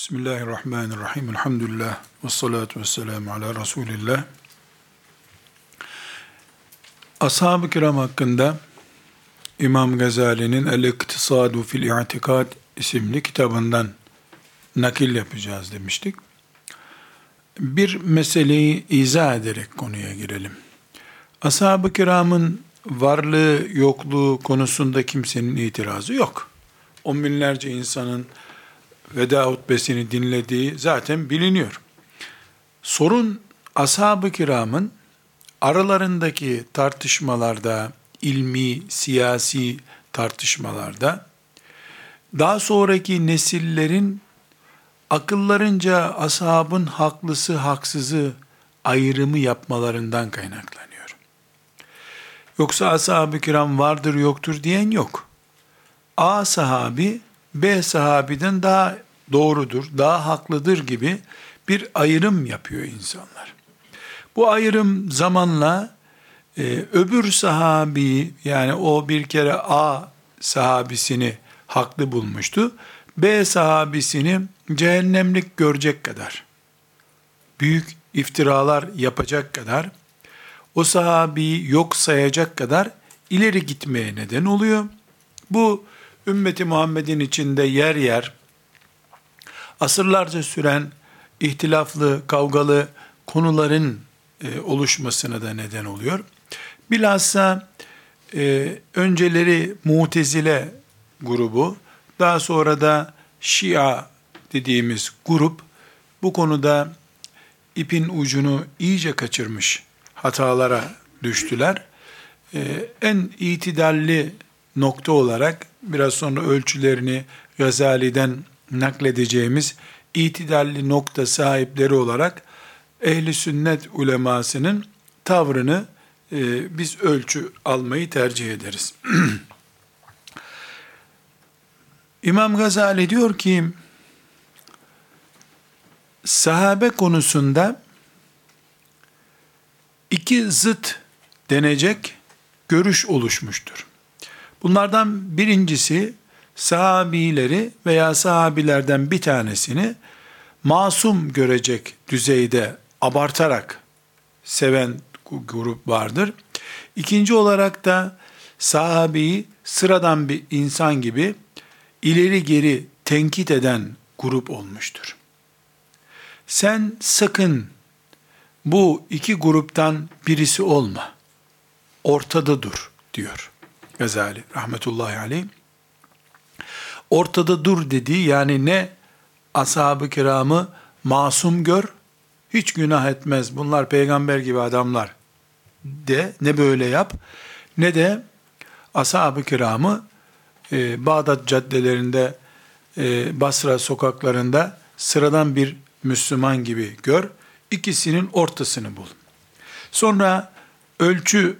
Bismillahirrahmanirrahim. Elhamdülillah. Ve salatu ve selamu ala Resulillah. Ashab-ı kiram hakkında İmam Gazali'nin El-İktisadu fil İ'tikad isimli kitabından nakil yapacağız demiştik. Bir meseleyi izah ederek konuya girelim. Ashab-ı kiramın varlığı yokluğu konusunda kimsenin itirazı yok. On binlerce insanın veda hutbesini dinlediği zaten biliniyor. Sorun ashab-ı kiramın aralarındaki tartışmalarda, ilmi, siyasi tartışmalarda daha sonraki nesillerin akıllarınca ashabın haklısı haksızı ayrımı yapmalarından kaynaklanıyor. Yoksa ashab-ı kiram vardır yoktur diyen yok. A sahabi B sahabiden daha doğrudur, daha haklıdır gibi bir ayrım yapıyor insanlar. Bu ayrım zamanla e, öbür sahabi yani o bir kere A sahabisini haklı bulmuştu. B sahabisini cehennemlik görecek kadar, büyük iftiralar yapacak kadar, o sahabiyi yok sayacak kadar ileri gitmeye neden oluyor. Bu ümmeti Muhammed'in içinde yer yer asırlarca süren ihtilaflı, kavgalı konuların e, oluşmasına da neden oluyor. Bilhassa e, önceleri Mutezile grubu, daha sonra da Şia dediğimiz grup bu konuda ipin ucunu iyice kaçırmış hatalara düştüler. E, en itidalli nokta olarak biraz sonra ölçülerini Gazali'den nakledeceğimiz itidalli nokta sahipleri olarak ehli sünnet ulemasının tavrını e, biz ölçü almayı tercih ederiz. İmam Gazali diyor ki sahabe konusunda iki zıt denecek görüş oluşmuştur. Bunlardan birincisi sahabileri veya sahabilerden bir tanesini masum görecek düzeyde abartarak seven grup vardır. İkinci olarak da sahabeyi sıradan bir insan gibi ileri geri tenkit eden grup olmuştur. Sen sakın bu iki gruptan birisi olma. Ortada dur diyor Gazali rahmetullahi aleyh. Ortada dur dediği yani ne ashab-ı kiramı masum gör, hiç günah etmez, bunlar peygamber gibi adamlar de, ne böyle yap, ne de ashab-ı kiramı e, Bağdat caddelerinde, e, Basra sokaklarında sıradan bir Müslüman gibi gör, ikisinin ortasını bul. Sonra ölçü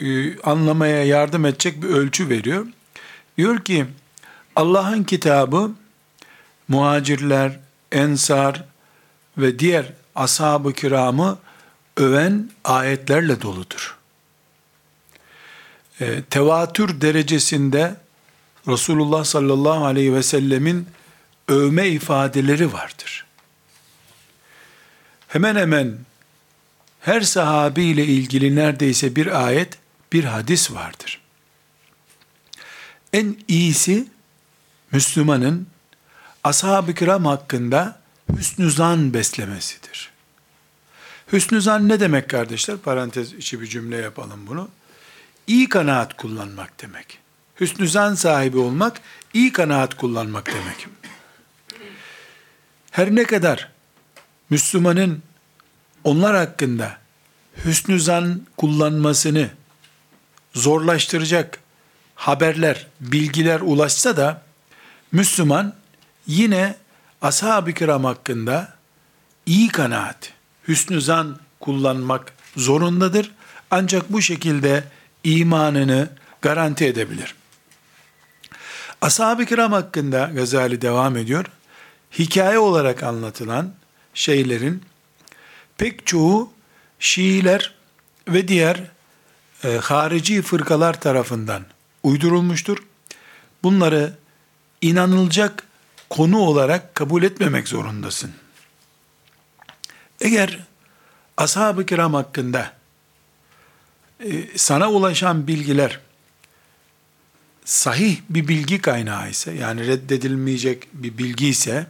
e, anlamaya yardım edecek bir ölçü veriyor. Diyor ki Allah'ın kitabı muhacirler, ensar ve diğer ashab-ı kiramı öven ayetlerle doludur. E, tevatür derecesinde Resulullah sallallahu aleyhi ve sellemin övme ifadeleri vardır. Hemen hemen her sahabi ile ilgili neredeyse bir ayet, bir hadis vardır. En iyisi Müslümanın ashab-ı kiram hakkında hüsnü zan beslemesidir. Hüsnü zan ne demek kardeşler? Parantez içi bir cümle yapalım bunu. İyi kanaat kullanmak demek. Hüsnü zan sahibi olmak, iyi kanaat kullanmak demek. Her ne kadar Müslümanın onlar hakkında hüsnü zan kullanmasını zorlaştıracak haberler, bilgiler ulaşsa da Müslüman yine ashab-ı kiram hakkında iyi kanaat, hüsnü zan kullanmak zorundadır. Ancak bu şekilde imanını garanti edebilir. Ashab-ı kiram hakkında Gazali devam ediyor. Hikaye olarak anlatılan şeylerin pek çoğu Şiiler ve diğer e, harici fırkalar tarafından uydurulmuştur. Bunları inanılacak konu olarak kabul etmemek zorundasın. Eğer ashab-ı kiram hakkında e, sana ulaşan bilgiler sahih bir bilgi kaynağı ise, yani reddedilmeyecek bir bilgi ise,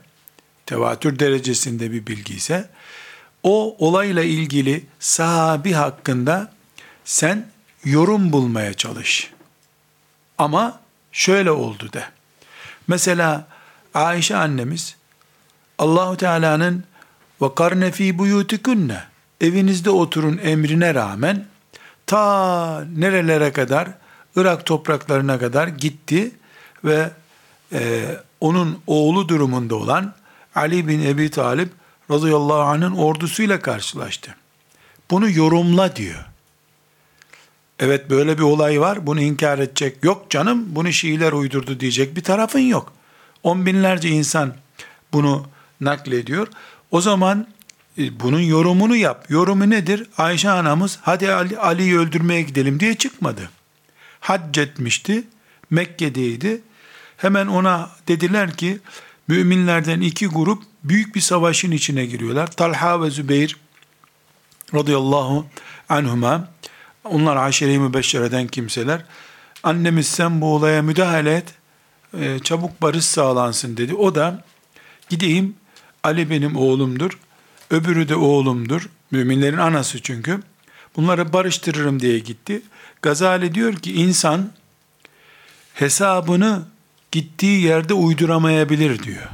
tevatür derecesinde bir bilgi ise, o olayla ilgili sahabi hakkında sen yorum bulmaya çalış. Ama şöyle oldu de. Mesela Ayşe annemiz Allahu Teala'nın ve karne fi buyutikunne evinizde oturun emrine rağmen ta nerelere kadar Irak topraklarına kadar gitti ve e, onun oğlu durumunda olan Ali bin Ebi Talip radıyallahu anh'ın ordusuyla karşılaştı. Bunu yorumla diyor. Evet böyle bir olay var. Bunu inkar edecek. Yok canım bunu Şiiler uydurdu diyecek bir tarafın yok. On binlerce insan bunu naklediyor. O zaman e, bunun yorumunu yap. Yorumu nedir? Ayşe anamız hadi Ali, Ali'yi öldürmeye gidelim diye çıkmadı. Hac etmişti. Mekke'deydi. Hemen ona dediler ki müminlerden iki grup büyük bir savaşın içine giriyorlar. Talha ve Zübeyir radıyallahu anhuma onlar aşire-i mübeşşereden kimseler. Annemiz sen bu olaya müdahale et. E, çabuk barış sağlansın dedi. O da gideyim Ali benim oğlumdur. Öbürü de oğlumdur. Müminlerin anası çünkü. Bunları barıştırırım diye gitti. Gazali diyor ki insan hesabını gittiği yerde uyduramayabilir diyor.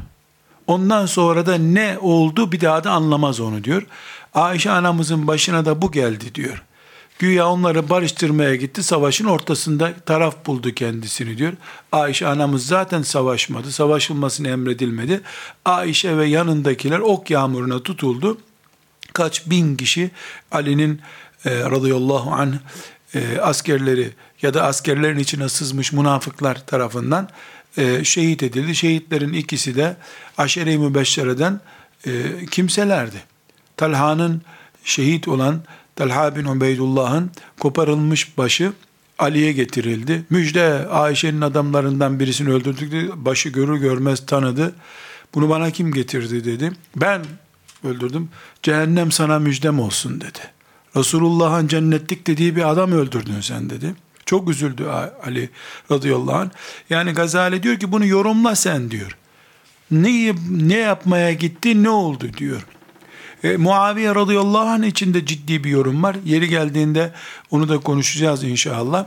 Ondan sonra da ne oldu bir daha da anlamaz onu diyor. Ayşe anamızın başına da bu geldi diyor. Güya onları barıştırmaya gitti. Savaşın ortasında taraf buldu kendisini diyor. Ayşe anamız zaten savaşmadı. Savaşılmasını emredilmedi. Ayşe ve yanındakiler ok yağmuruna tutuldu. Kaç bin kişi Ali'nin e, radıyallahu anh e, askerleri ya da askerlerin içine sızmış münafıklar tarafından e, şehit edildi. Şehitlerin ikisi de aşere-i mübeşşereden e, kimselerdi. Talha'nın şehit olan Talha bin Ubeydullah'ın koparılmış başı Ali'ye getirildi. Müjde Ayşe'nin adamlarından birisini öldürdük. Başı görür görmez tanıdı. Bunu bana kim getirdi dedi. Ben öldürdüm. Cehennem sana müjdem olsun dedi. Resulullah'ın cennetlik dediği bir adam öldürdün sen dedi. Çok üzüldü Ali radıyallahu anh. Yani Gazali diyor ki bunu yorumla sen diyor. Ne, ne yapmaya gitti ne oldu diyor. E, Muaviye radıyallahu anh içinde ciddi bir yorum var. Yeri geldiğinde onu da konuşacağız inşallah.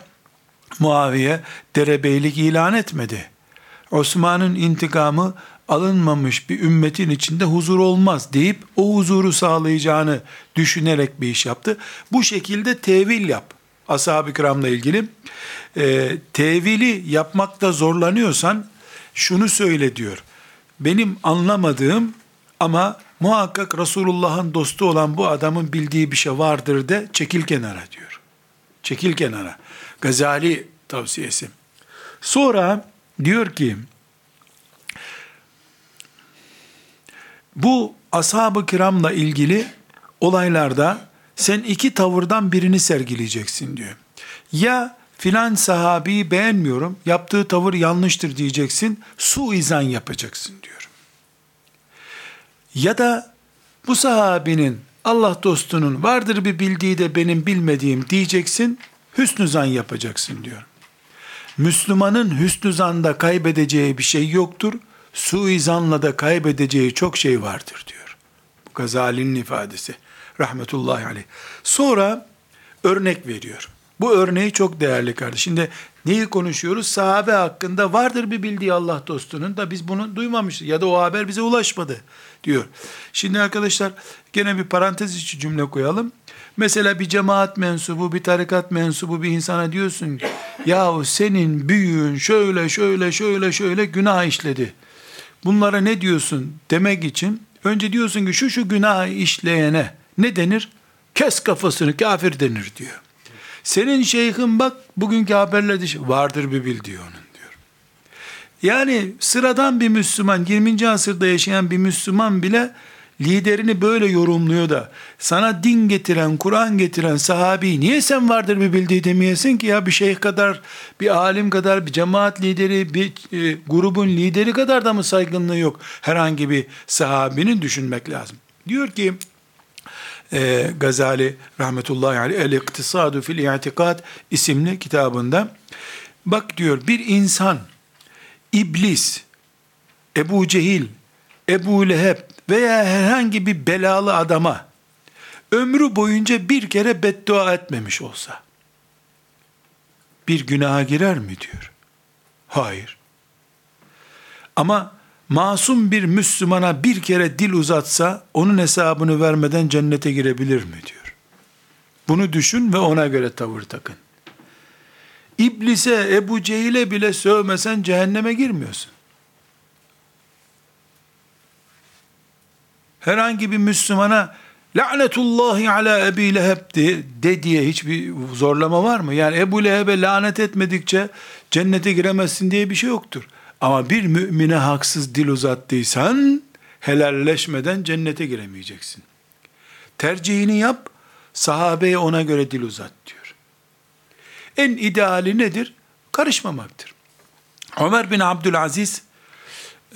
Muaviye derebeylik ilan etmedi. Osman'ın intikamı alınmamış bir ümmetin içinde huzur olmaz deyip o huzuru sağlayacağını düşünerek bir iş yaptı. Bu şekilde tevil yap. Ashab-ı kiramla ilgili. E, tevili yapmakta zorlanıyorsan şunu söyle diyor. Benim anlamadığım ama muhakkak Resulullah'ın dostu olan bu adamın bildiği bir şey vardır de çekil kenara diyor. Çekil kenara. Gazali tavsiyesi. Sonra diyor ki bu ashab-ı kiramla ilgili olaylarda sen iki tavırdan birini sergileyeceksin diyor. Ya filan sahabeyi beğenmiyorum, yaptığı tavır yanlıştır diyeceksin, suizan yapacaksın diyor. Ya da bu sahabinin Allah dostunun vardır bir bildiği de benim bilmediğim diyeceksin, hüsnü zan yapacaksın diyor. Müslümanın hüsnü zanda kaybedeceği bir şey yoktur, suizanla da kaybedeceği çok şey vardır diyor. Bu Gazali'nin ifadesi. Rahmetullahi aleyh. Sonra örnek veriyor. Bu örneği çok değerli kardeş. Şimdi neyi konuşuyoruz? Sahabe hakkında vardır bir bildiği Allah dostunun da biz bunu duymamışız ya da o haber bize ulaşmadı diyor. Şimdi arkadaşlar gene bir parantez içi cümle koyalım. Mesela bir cemaat mensubu, bir tarikat mensubu bir insana diyorsun ki, yahu senin büyüğün şöyle şöyle şöyle şöyle günah işledi. Bunlara ne diyorsun demek için önce diyorsun ki şu şu günah işleyene ne denir? Kes kafasını kafir denir diyor. Senin şeyhin bak bugünkü haberlerde vardır bir bildiği onun. Yani sıradan bir Müslüman 20. asırda yaşayan bir Müslüman bile liderini böyle yorumluyor da sana din getiren, Kur'an getiren sahabi niye sen vardır bir bildiği demeyesin ki ya bir şeyh kadar, bir alim kadar, bir cemaat lideri, bir e, grubun lideri kadar da mı saygınlığı yok herhangi bir sahabinin düşünmek lazım. Diyor ki e, Gazali rahmetullahi aleyh El İktisadu fil İtikad isimli kitabında bak diyor bir insan iblis, Ebu Cehil, Ebu Leheb veya herhangi bir belalı adama ömrü boyunca bir kere beddua etmemiş olsa bir günaha girer mi diyor. Hayır. Ama masum bir Müslümana bir kere dil uzatsa onun hesabını vermeden cennete girebilir mi diyor. Bunu düşün ve ona göre tavır takın. İblise, Ebu Cehil'e bile sövmesen cehenneme girmiyorsun. Herhangi bir Müslümana lanetullahi ala Ebi Leheb de, de diye hiçbir zorlama var mı? Yani Ebu Leheb'e lanet etmedikçe cennete giremezsin diye bir şey yoktur. Ama bir mümine haksız dil uzattıysan helalleşmeden cennete giremeyeceksin. Tercihini yap, sahabeye ona göre dil uzat diyor. En ideali nedir? Karışmamaktır. Ömer bin Abdülaziz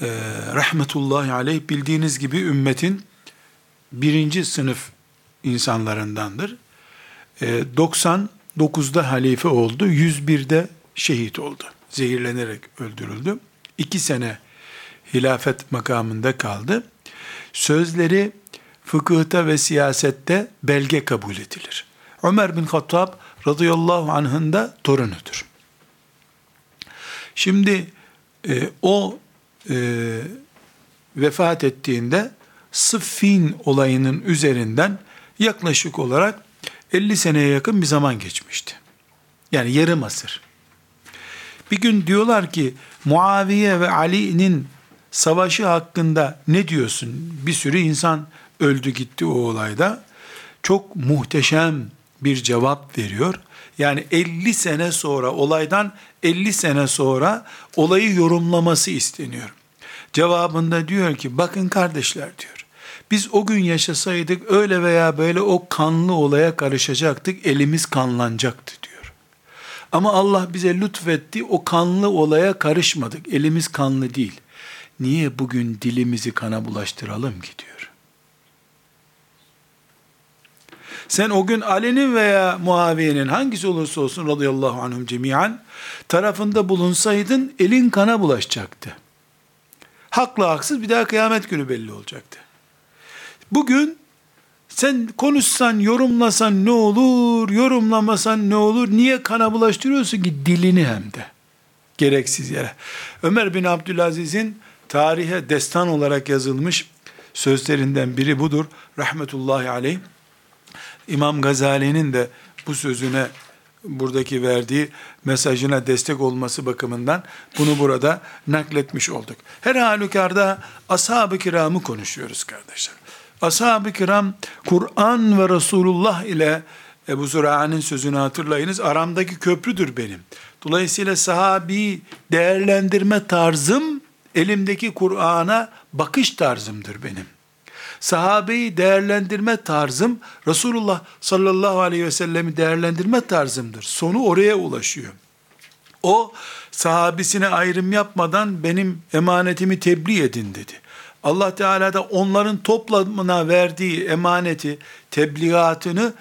e, rahmetullahi aleyh bildiğiniz gibi ümmetin birinci sınıf insanlarındandır. E, 99'da halife oldu, 101'de şehit oldu. Zehirlenerek öldürüldü. İki sene hilafet makamında kaldı. Sözleri fıkıhta ve siyasette belge kabul edilir. Ömer bin Hattab radıyallahu anh'ın da torunudur. Şimdi e, o e, vefat ettiğinde Sıffin olayının üzerinden yaklaşık olarak 50 seneye yakın bir zaman geçmişti. Yani yarım asır. Bir gün diyorlar ki Muaviye ve Ali'nin savaşı hakkında ne diyorsun? Bir sürü insan öldü gitti o olayda. Çok muhteşem bir cevap veriyor. Yani 50 sene sonra olaydan 50 sene sonra olayı yorumlaması isteniyor. Cevabında diyor ki bakın kardeşler diyor. Biz o gün yaşasaydık öyle veya böyle o kanlı olaya karışacaktık, elimiz kanlanacaktı diyor. Ama Allah bize lütfetti, o kanlı olaya karışmadık, elimiz kanlı değil. Niye bugün dilimizi kana bulaştıralım ki diyor. Sen o gün Ali'nin veya Muaviye'nin hangisi olursa olsun radıyallahu anhum cemiyen tarafında bulunsaydın elin kana bulaşacaktı. Haklı haksız bir daha kıyamet günü belli olacaktı. Bugün sen konuşsan, yorumlasan ne olur, yorumlamasan ne olur? Niye kana bulaştırıyorsun ki dilini hem de? Gereksiz yere. Ömer bin Abdülaziz'in tarihe destan olarak yazılmış sözlerinden biri budur. Rahmetullahi aleyh. İmam Gazali'nin de bu sözüne buradaki verdiği mesajına destek olması bakımından bunu burada nakletmiş olduk. Her halükarda ashab-ı kiramı konuşuyoruz kardeşler. Ashab-ı kiram Kur'an ve Resulullah ile Ebu Züra'nın sözünü hatırlayınız. Aramdaki köprüdür benim. Dolayısıyla sahabi değerlendirme tarzım elimdeki Kur'an'a bakış tarzımdır benim. Sahabeyi değerlendirme tarzım Resulullah sallallahu aleyhi ve sellemi değerlendirme tarzımdır. Sonu oraya ulaşıyor. O sahabisine ayrım yapmadan benim emanetimi tebliğ edin dedi. Allah Teala da onların toplamına verdiği emaneti, tebliğatını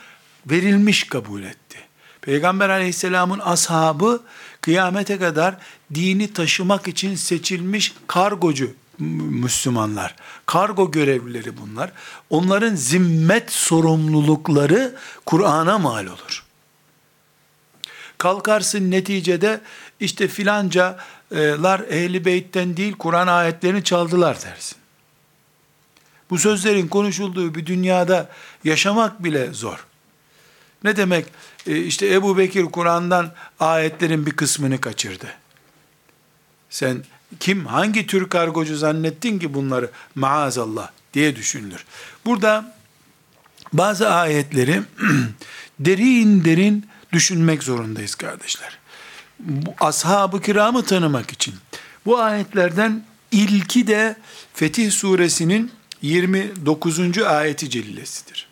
verilmiş kabul etti. Peygamber aleyhisselamın ashabı kıyamete kadar dini taşımak için seçilmiş kargocu Müslümanlar. Kargo görevlileri bunlar. Onların zimmet sorumlulukları Kur'an'a mal olur. Kalkarsın neticede işte filancalar ehli beytten değil Kur'an ayetlerini çaldılar dersin. Bu sözlerin konuşulduğu bir dünyada yaşamak bile zor. Ne demek? E, işte Ebu Bekir Kur'an'dan ayetlerin bir kısmını kaçırdı. Sen kim, hangi tür kargocu zannettin ki bunları maazallah diye düşünülür. Burada bazı ayetleri derin derin düşünmek zorundayız kardeşler. Bu ashab-ı kiramı tanımak için. Bu ayetlerden ilki de Fetih suresinin 29. ayeti cellesidir.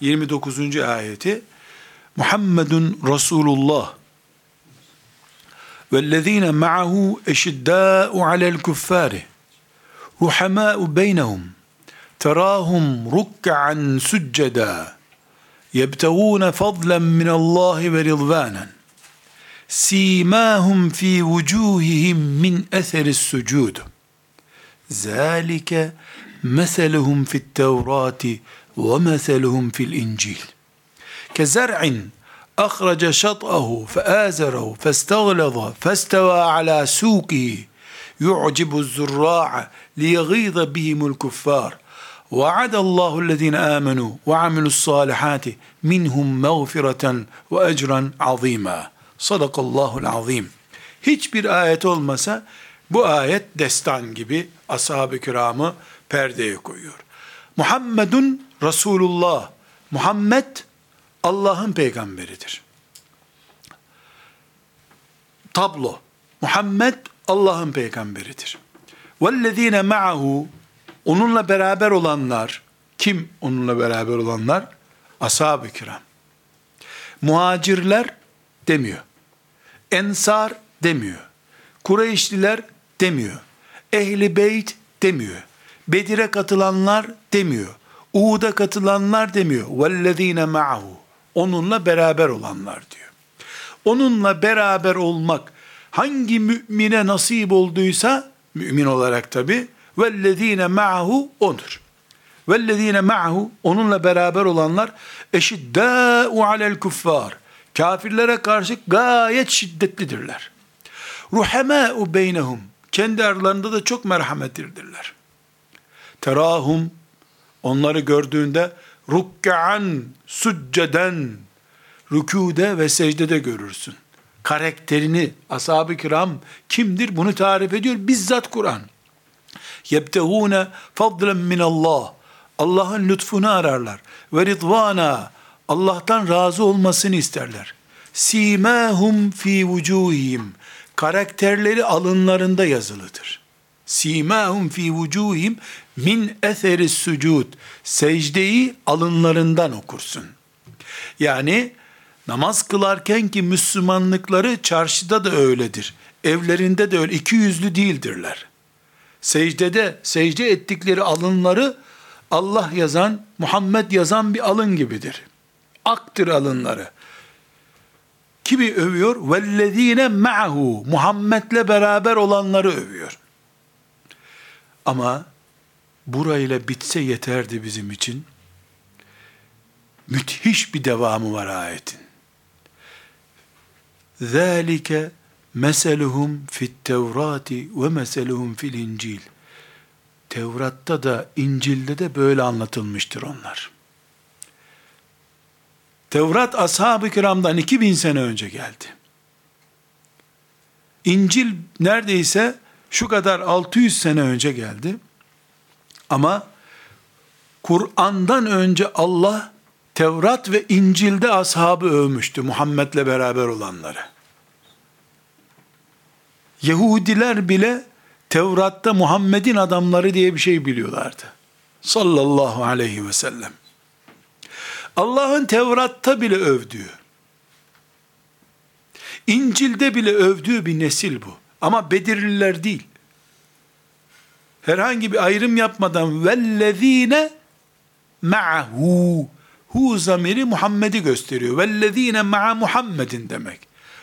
29. ayeti Muhammedun Resulullah والذين معه أشداء على الكفار رحماء بينهم تراهم ركعا سجدا يبتغون فضلا من الله ورضوانا سيماهم في وجوههم من أثر السجود. ذلك مثلهم في التوراة ومثلهم في الإنجيل. كزرع أخرج شطأه فآزره فاستغلظ فاستوى على سوقه يعجب الزراع ليغيظ بهم الكفار وعد الله الذين آمنوا وعملوا الصالحات منهم مغفرة وأجرا عظيما Sadakallahul azim. Hiçbir ayet olmasa bu ayet destan gibi ashab-ı kiramı perdeye koyuyor. Muhammedun Resulullah. Muhammed Allah'ın peygamberidir. Tablo. Muhammed Allah'ın peygamberidir. Vellezine ma'ahu onunla beraber olanlar kim onunla beraber olanlar? Ashab-ı kiram. Muhacirler demiyor. Ensar demiyor. Kureyşliler demiyor. Ehli beyt demiyor. Bedir'e katılanlar demiyor. Uhud'a katılanlar demiyor. وَالَّذ۪ينَ مَعَهُ onunla beraber olanlar diyor. Onunla beraber olmak hangi mümine nasip olduysa mümin olarak tabi vellezine ma'hu odur. Vellezine ma'hu onunla beraber olanlar eşiddâ'u alel kuffar. Kafirlere karşı gayet şiddetlidirler. Ruhemâ'u beynehum. Kendi aralarında da çok merhametlidirler. Terahum onları gördüğünde rukkan succeden rükûde ve secdede görürsün. Karakterini ashab-ı kiram kimdir bunu tarif ediyor bizzat Kur'an. Yebtehûne fadlen minallah. Allah'ın lütfunu ararlar. Ve ridvana Allah'tan razı olmasını isterler. Simahum fi vucuhim. Karakterleri alınlarında yazılıdır simâhum fi vucuhim min eseri sucud. Secdeyi alınlarından okursun. Yani namaz kılarken ki Müslümanlıkları çarşıda da öyledir. Evlerinde de öyle iki yüzlü değildirler. Secdede secde ettikleri alınları Allah yazan, Muhammed yazan bir alın gibidir. Aktır alınları. Kimi övüyor? Vellezine ma'hu. Muhammed'le beraber olanları övüyor. Ama burayla bitse yeterdi bizim için. Müthiş bir devamı var ayetin. ذَٰلِكَ meseluhum fit tevrati ve meseluhum fil incil. Tevrat'ta da İncil'de de böyle anlatılmıştır onlar. Tevrat ashab-ı kiramdan 2000 sene önce geldi. İncil neredeyse şu kadar 600 sene önce geldi. Ama Kur'an'dan önce Allah Tevrat ve İncil'de ashabı övmüştü Muhammed'le beraber olanları. Yahudiler bile Tevrat'ta Muhammed'in adamları diye bir şey biliyorlardı. Sallallahu aleyhi ve sellem. Allah'ın Tevrat'ta bile övdüğü, İncil'de bile övdüğü bir nesil bu. Ama Bedirliler değil. Herhangi bir ayrım yapmadan vellezine ma'hu hu zamiri Muhammed'i gösteriyor. Vellezine ma'a Muhammedin demek.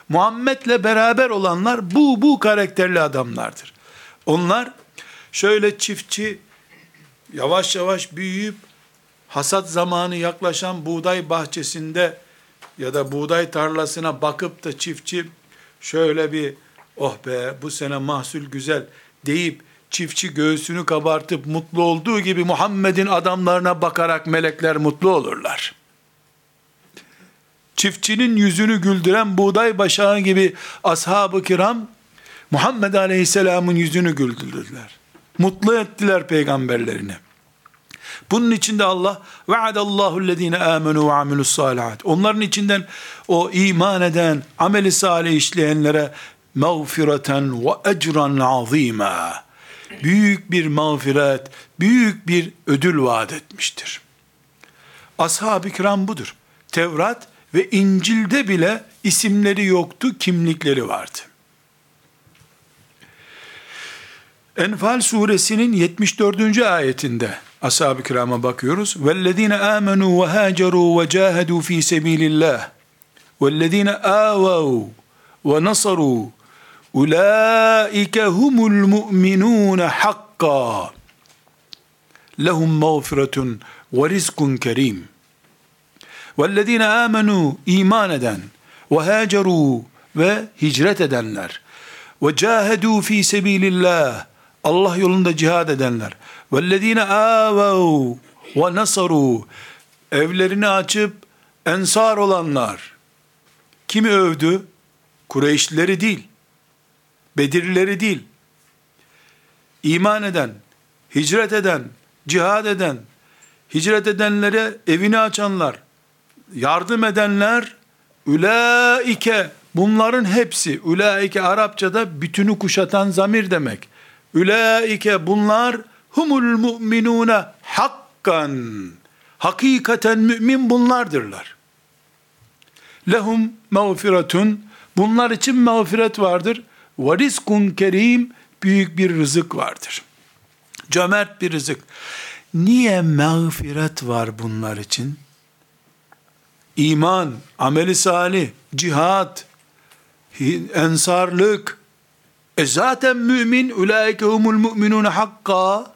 Muhammed'le beraber olanlar bu bu karakterli adamlardır. Onlar şöyle çiftçi yavaş yavaş büyüyüp hasat zamanı yaklaşan buğday bahçesinde ya da buğday tarlasına bakıp da çiftçi şöyle bir oh be bu sene mahsul güzel deyip çiftçi göğsünü kabartıp mutlu olduğu gibi Muhammed'in adamlarına bakarak melekler mutlu olurlar. Çiftçinin yüzünü güldüren buğday başağı gibi ashab-ı kiram Muhammed Aleyhisselam'ın yüzünü güldürdüler. Mutlu ettiler peygamberlerini. Bunun içinde Allah vaadallahu lezine amenu ve amilus salihat. Onların içinden o iman eden, ameli salih işleyenlere mağfireten ve ecran azima. büyük bir mağfiret, büyük bir ödül vaat etmiştir. Ashab-ı kiram budur. Tevrat ve İncil'de bile isimleri yoktu, kimlikleri vardı. Enfal suresinin 74. ayetinde ashab-ı kirama bakıyoruz. وَالَّذ۪ينَ آمَنُوا وَهَاجَرُوا وَجَاهَدُوا ف۪ي سَب۪يلِ اللّٰهِ وَالَّذ۪ينَ آوَوْا وَنَصَرُوا Ulaike humul mu'minun hakka. Lehum mağfiretun ve rizkun kerim. Vellezine amenu iman eden ve haceru ve hicret edenler ve cahedu fi sebilillah Allah yolunda cihad edenler vellezine avav ve nasaru evlerini açıp ensar olanlar kimi övdü? Kureyşlileri değil. Bedirlileri değil, iman eden, hicret eden, cihad eden, hicret edenlere evini açanlar, yardım edenler, ülaike, bunların hepsi, ülaike Arapçada bütünü kuşatan zamir demek. Ülaike bunlar, humul mu'minune hakkan, hakikaten mümin bunlardırlar. Lehum mağfiretun, bunlar için mağfiret vardır. Ve rizkun kerim, büyük bir rızık vardır. Cömert bir rızık. Niye mağfiret var bunlar için? İman, ameli salih, cihat, ensarlık, e zaten mümin, ulaike humul mu'minune hakka,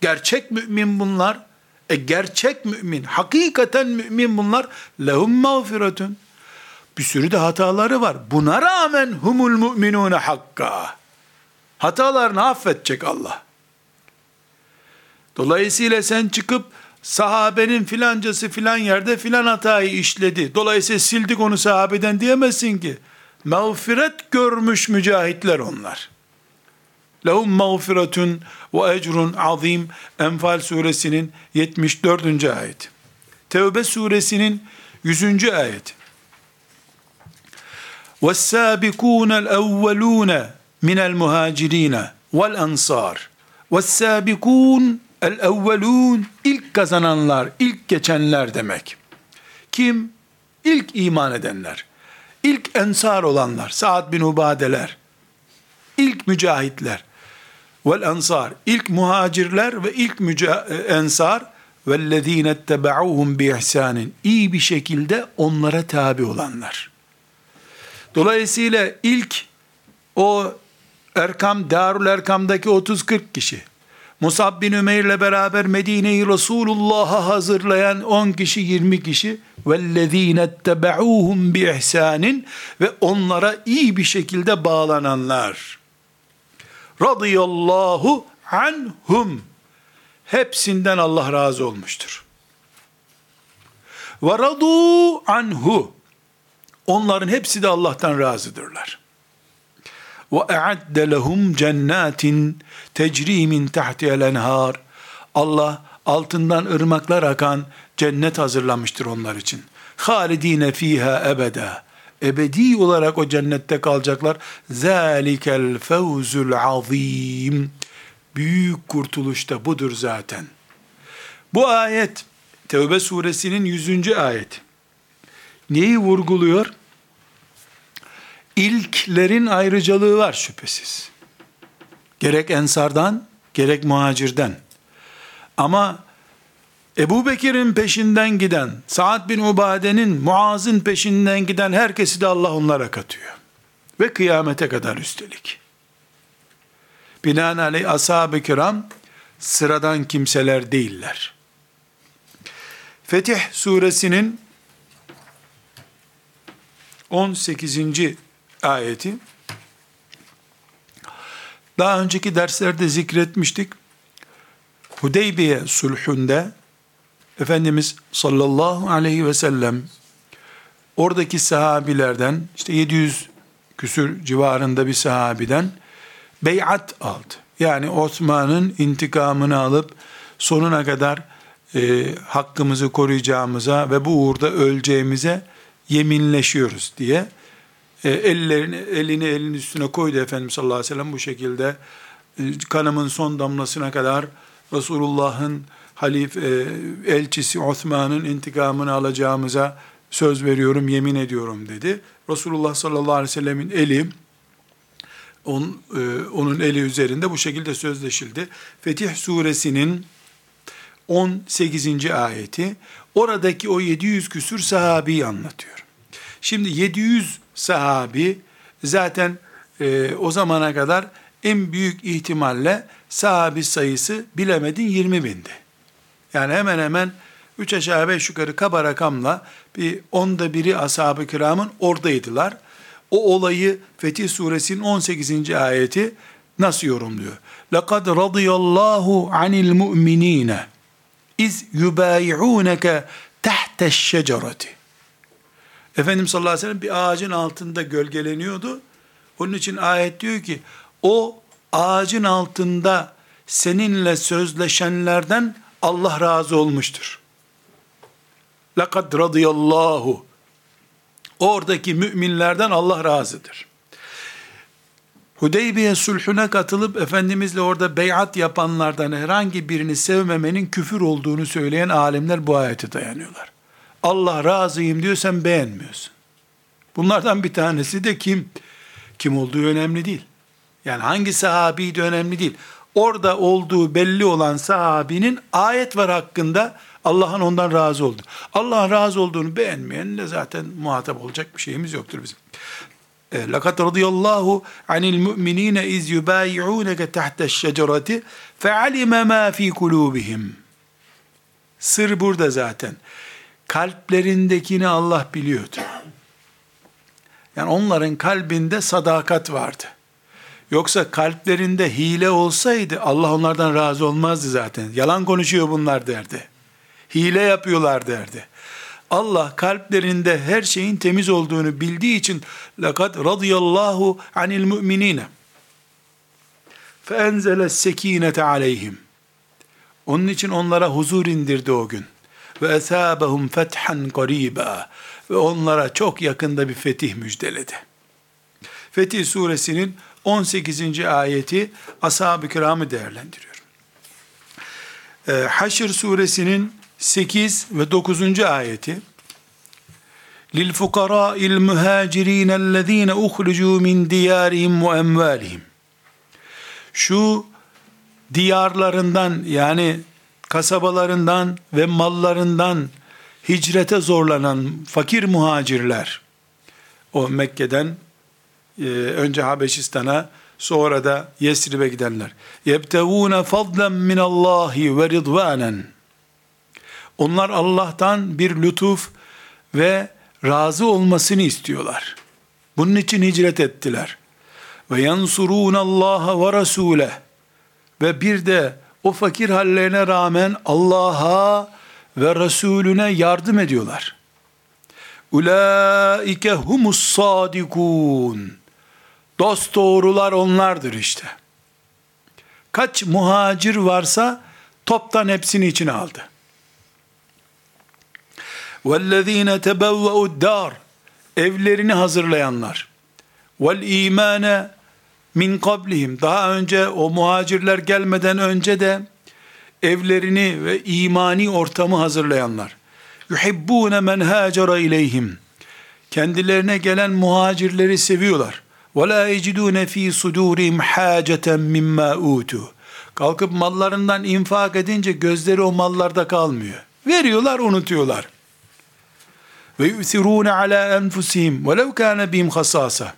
gerçek mümin bunlar, e gerçek mümin, hakikaten mümin bunlar, lehum mağfiretun, bir sürü de hataları var. Buna rağmen humul mu'minune hakka. Hatalarını affedecek Allah. Dolayısıyla sen çıkıp sahabenin filancası filan yerde filan hatayı işledi. Dolayısıyla sildik onu sahabeden diyemezsin ki. Mağfiret görmüş mücahitler onlar. Lehum mağfiretun ve ecrun azim. Enfal suresinin 74. ayet. Tevbe suresinin 100. ayet. وَالسَّابِكُونَ الْاَوَّلُونَ مِنَ الْمُهَاجِرِينَ وَالْاَنْصَارِ وَالسَّابِكُونَ el-evvelun ilk kazananlar, ilk geçenler demek. Kim? İlk iman edenler. İlk ensar olanlar, Sa'd bin Ubadeler. ilk mücahitler. Vel ensar, ilk muhacirler ve ilk müca- ensar vellezine etteba'uhum bi ihsanin. İyi bir şekilde onlara tabi olanlar. Dolayısıyla ilk o Erkam, Darul Erkam'daki 30-40 kişi, Musab bin Ümeyr ile beraber Medine'yi Resulullah'a hazırlayan 10 kişi, 20 kişi, وَالَّذ۪ينَ اتَّبَعُوهُمْ بِإِحْسَانٍ ve onlara iyi bir şekilde bağlananlar. Radıyallahu anhum. Hepsinden Allah razı olmuştur. Ve radu anhu. Onların hepsi de Allah'tan razıdırlar. Ve e'adde lehum cennetin tecri min tahtihel enhar. Allah altından ırmaklar akan cennet hazırlamıştır onlar için. Halidine fiha ebeda. Ebedi olarak o cennette kalacaklar. Zalikel fevzul azim. Büyük kurtuluş da budur zaten. Bu ayet Tevbe suresinin 100. ayet. Neyi vurguluyor? İlklerin ayrıcalığı var şüphesiz. Gerek ensardan, gerek muhacirden. Ama Ebu Bekir'in peşinden giden, Sa'd bin Ubade'nin, Muaz'ın peşinden giden herkesi de Allah onlara katıyor. Ve kıyamete kadar üstelik. Binaenaleyh ashab-ı kiram sıradan kimseler değiller. Fetih suresinin 18. ayeti daha önceki derslerde zikretmiştik. Hudeybiye sulhünde Efendimiz sallallahu aleyhi ve sellem oradaki sahabilerden işte 700 küsür civarında bir sahabiden beyat aldı. Yani Osman'ın intikamını alıp sonuna kadar e, hakkımızı koruyacağımıza ve bu uğurda öleceğimize yeminleşiyoruz diye e, ellerini elini elinin üstüne koydu Efendimiz sallallahu aleyhi ve sellem bu şekilde kanımın son damlasına kadar Resulullah'ın halif e, elçisi Osman'ın intikamını alacağımıza söz veriyorum, yemin ediyorum dedi. Resulullah sallallahu aleyhi ve sellemin eli on, e, onun eli üzerinde bu şekilde sözleşildi. Fetih suresinin 18. ayeti oradaki o 700 küsür sahabi anlatıyor. Şimdi 700 sahabi zaten e, o zamana kadar en büyük ihtimalle sahabi sayısı bilemedin 20 bindi. Yani hemen hemen 3 aşağı 5 yukarı kaba rakamla bir onda biri ashab-ı kiramın oradaydılar. O olayı Fetih suresinin 18. ayeti nasıl yorumluyor? لَقَدْ رَضِيَ اللّٰهُ عَنِ الْمُؤْمِنِينَ iz yubayi'uneke tahte şecereti. Efendimiz sallallahu aleyhi ve sellem bir ağacın altında gölgeleniyordu. Onun için ayet diyor ki o ağacın altında seninle sözleşenlerden Allah razı olmuştur. Lekad radıyallahu. Oradaki müminlerden Allah razıdır. Hudeybiye sulhuna katılıp Efendimizle orada beyat yapanlardan herhangi birini sevmemenin küfür olduğunu söyleyen alimler bu ayete dayanıyorlar. Allah razıyım diyor sen beğenmiyorsun. Bunlardan bir tanesi de kim? Kim olduğu önemli değil. Yani hangi sahabi de önemli değil. Orada olduğu belli olan sahabinin ayet var hakkında Allah'ın ondan razı oldu. Allah'ın razı olduğunu beğenmeyenle zaten muhatap olacak bir şeyimiz yoktur bizim. لَقَدْ رَضِيَ اللّٰهُ عَنِ الْمُؤْمِنِينَ اِذْ يُبَايِعُونَكَ تَحْتَ الشَّجَرَةِ فَعَلِمَ مَا ف۪ي قُلُوبِهِمْ Sır burada zaten. kalplerindekini Allah biliyordu. Yani onların kalbinde sadakat vardı. Yoksa kalplerinde hile olsaydı Allah onlardan razı olmazdı zaten. Yalan konuşuyor bunlar derdi. Hile yapıyorlar derdi. Allah kalplerinde her şeyin temiz olduğunu bildiği için lakat radıyallahu anil müminine fe enzele sekinete aleyhim. Onun için onlara huzur indirdi o gün.'' Ve esâbehum fethan qariba ve onlara çok yakında bir fetih müjdeledi. Fetih suresinin 18. ayeti ashab-ı kiramı değerlendiriyor. Ee, Haşr suresinin 8 ve 9. ayeti muhacirin ellezine uhricu min diyarihim ve emvalihim şu diyarlarından yani kasabalarından ve mallarından hicrete zorlanan fakir muhacirler o Mekke'den e, önce Habeşistan'a sonra da Yesrib'e gidenler fadlen min Allahi ve ridvanen onlar Allah'tan bir lütuf ve razı olmasını istiyorlar. Bunun için hicret ettiler. Ve yansurun Allah ve Rasule ve bir de o fakir hallerine rağmen Allah'a ve Resulüne yardım ediyorlar. Ulaike humus sadikun. Dost doğrular onlardır işte. Kaç muhacir varsa toptan hepsini içine aldı. وَالَّذ۪ينَ تَبَوَّعُ الدَّارِ Evlerini hazırlayanlar. وَالْا۪يمَانَ min kablihim daha önce o muhacirler gelmeden önce de evlerini ve imani ortamı hazırlayanlar. Yuhibbune men hacera ileyhim. Kendilerine gelen muhacirleri seviyorlar. Ve la yecidune fi sudurihim haceten mimma utu. Kalkıp mallarından infak edince gözleri o mallarda kalmıyor. Veriyorlar, unutuyorlar ve yu'sirûne alâ enfusihim velev kâne bihim hasâsa.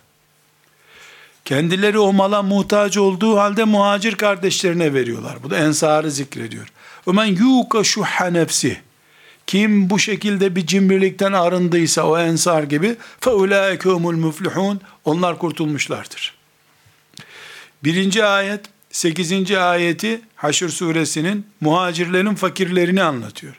Kendileri o mala muhtaç olduğu halde muhacir kardeşlerine veriyorlar. Bu da ensarı zikrediyor. Ömen yuka şuhha nefsi. Kim bu şekilde bir cimrilikten arındıysa o ensar gibi feulaike humul muflihun. Onlar kurtulmuşlardır. Birinci ayet 8. ayeti Haşr suresinin muhacirlerin fakirlerini anlatıyor.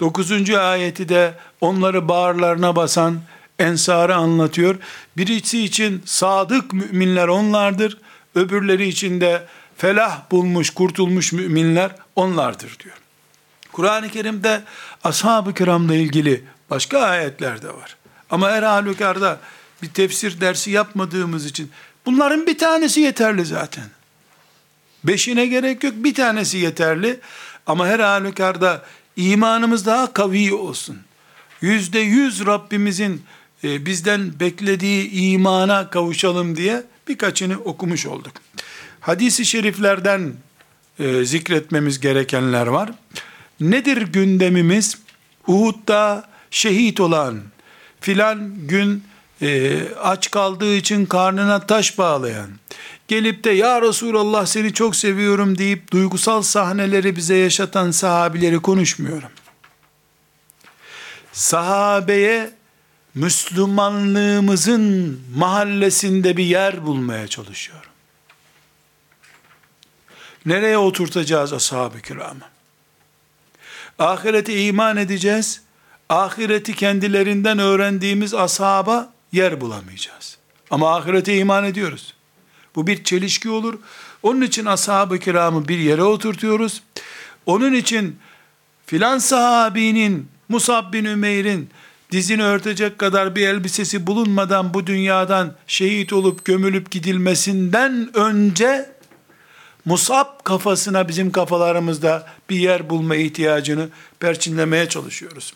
9. ayeti de onları bağırlarına basan ensarı anlatıyor. Birisi için sadık müminler onlardır. Öbürleri için de felah bulmuş, kurtulmuş müminler onlardır diyor. Kur'an-ı Kerim'de ashab-ı kiramla ilgili başka ayetler de var. Ama her halükarda bir tefsir dersi yapmadığımız için bunların bir tanesi yeterli zaten. Beşine gerek yok. Bir tanesi yeterli. Ama her halükarda imanımız daha kavi olsun. Yüzde yüz Rabbimizin e, bizden beklediği imana kavuşalım diye birkaçını okumuş olduk. Hadisi şeriflerden e, zikretmemiz gerekenler var. Nedir gündemimiz? Uhud'da şehit olan, filan gün e, aç kaldığı için karnına taş bağlayan, gelip de ya Resulallah seni çok seviyorum deyip duygusal sahneleri bize yaşatan sahabileri konuşmuyorum. Sahabeye Müslümanlığımızın mahallesinde bir yer bulmaya çalışıyorum. Nereye oturtacağız ashab-ı kiramı? Ahirete iman edeceğiz. Ahireti kendilerinden öğrendiğimiz ashaba yer bulamayacağız. Ama ahirete iman ediyoruz. Bu bir çelişki olur. Onun için ashab-ı kiramı bir yere oturtuyoruz. Onun için filan sahabinin, Musab bin Ümeyr'in dizini örtecek kadar bir elbisesi bulunmadan bu dünyadan şehit olup gömülüp gidilmesinden önce Musab kafasına bizim kafalarımızda bir yer bulma ihtiyacını perçinlemeye çalışıyoruz.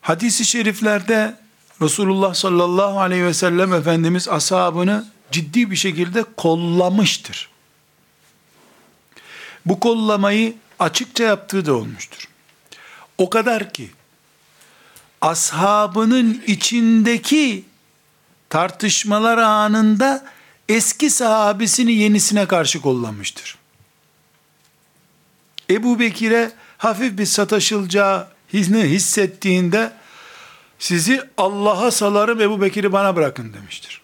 Hadis-i şeriflerde Resulullah sallallahu aleyhi ve sellem Efendimiz ashabını ciddi bir şekilde kollamıştır. Bu kollamayı açıkça yaptığı da olmuştur. O kadar ki ashabının içindeki tartışmalar anında eski sahabesini yenisine karşı kollamıştır. Ebu Bekir'e hafif bir sataşılacağı hissettiğinde sizi Allah'a salarım Ebu Bekir'i bana bırakın demiştir.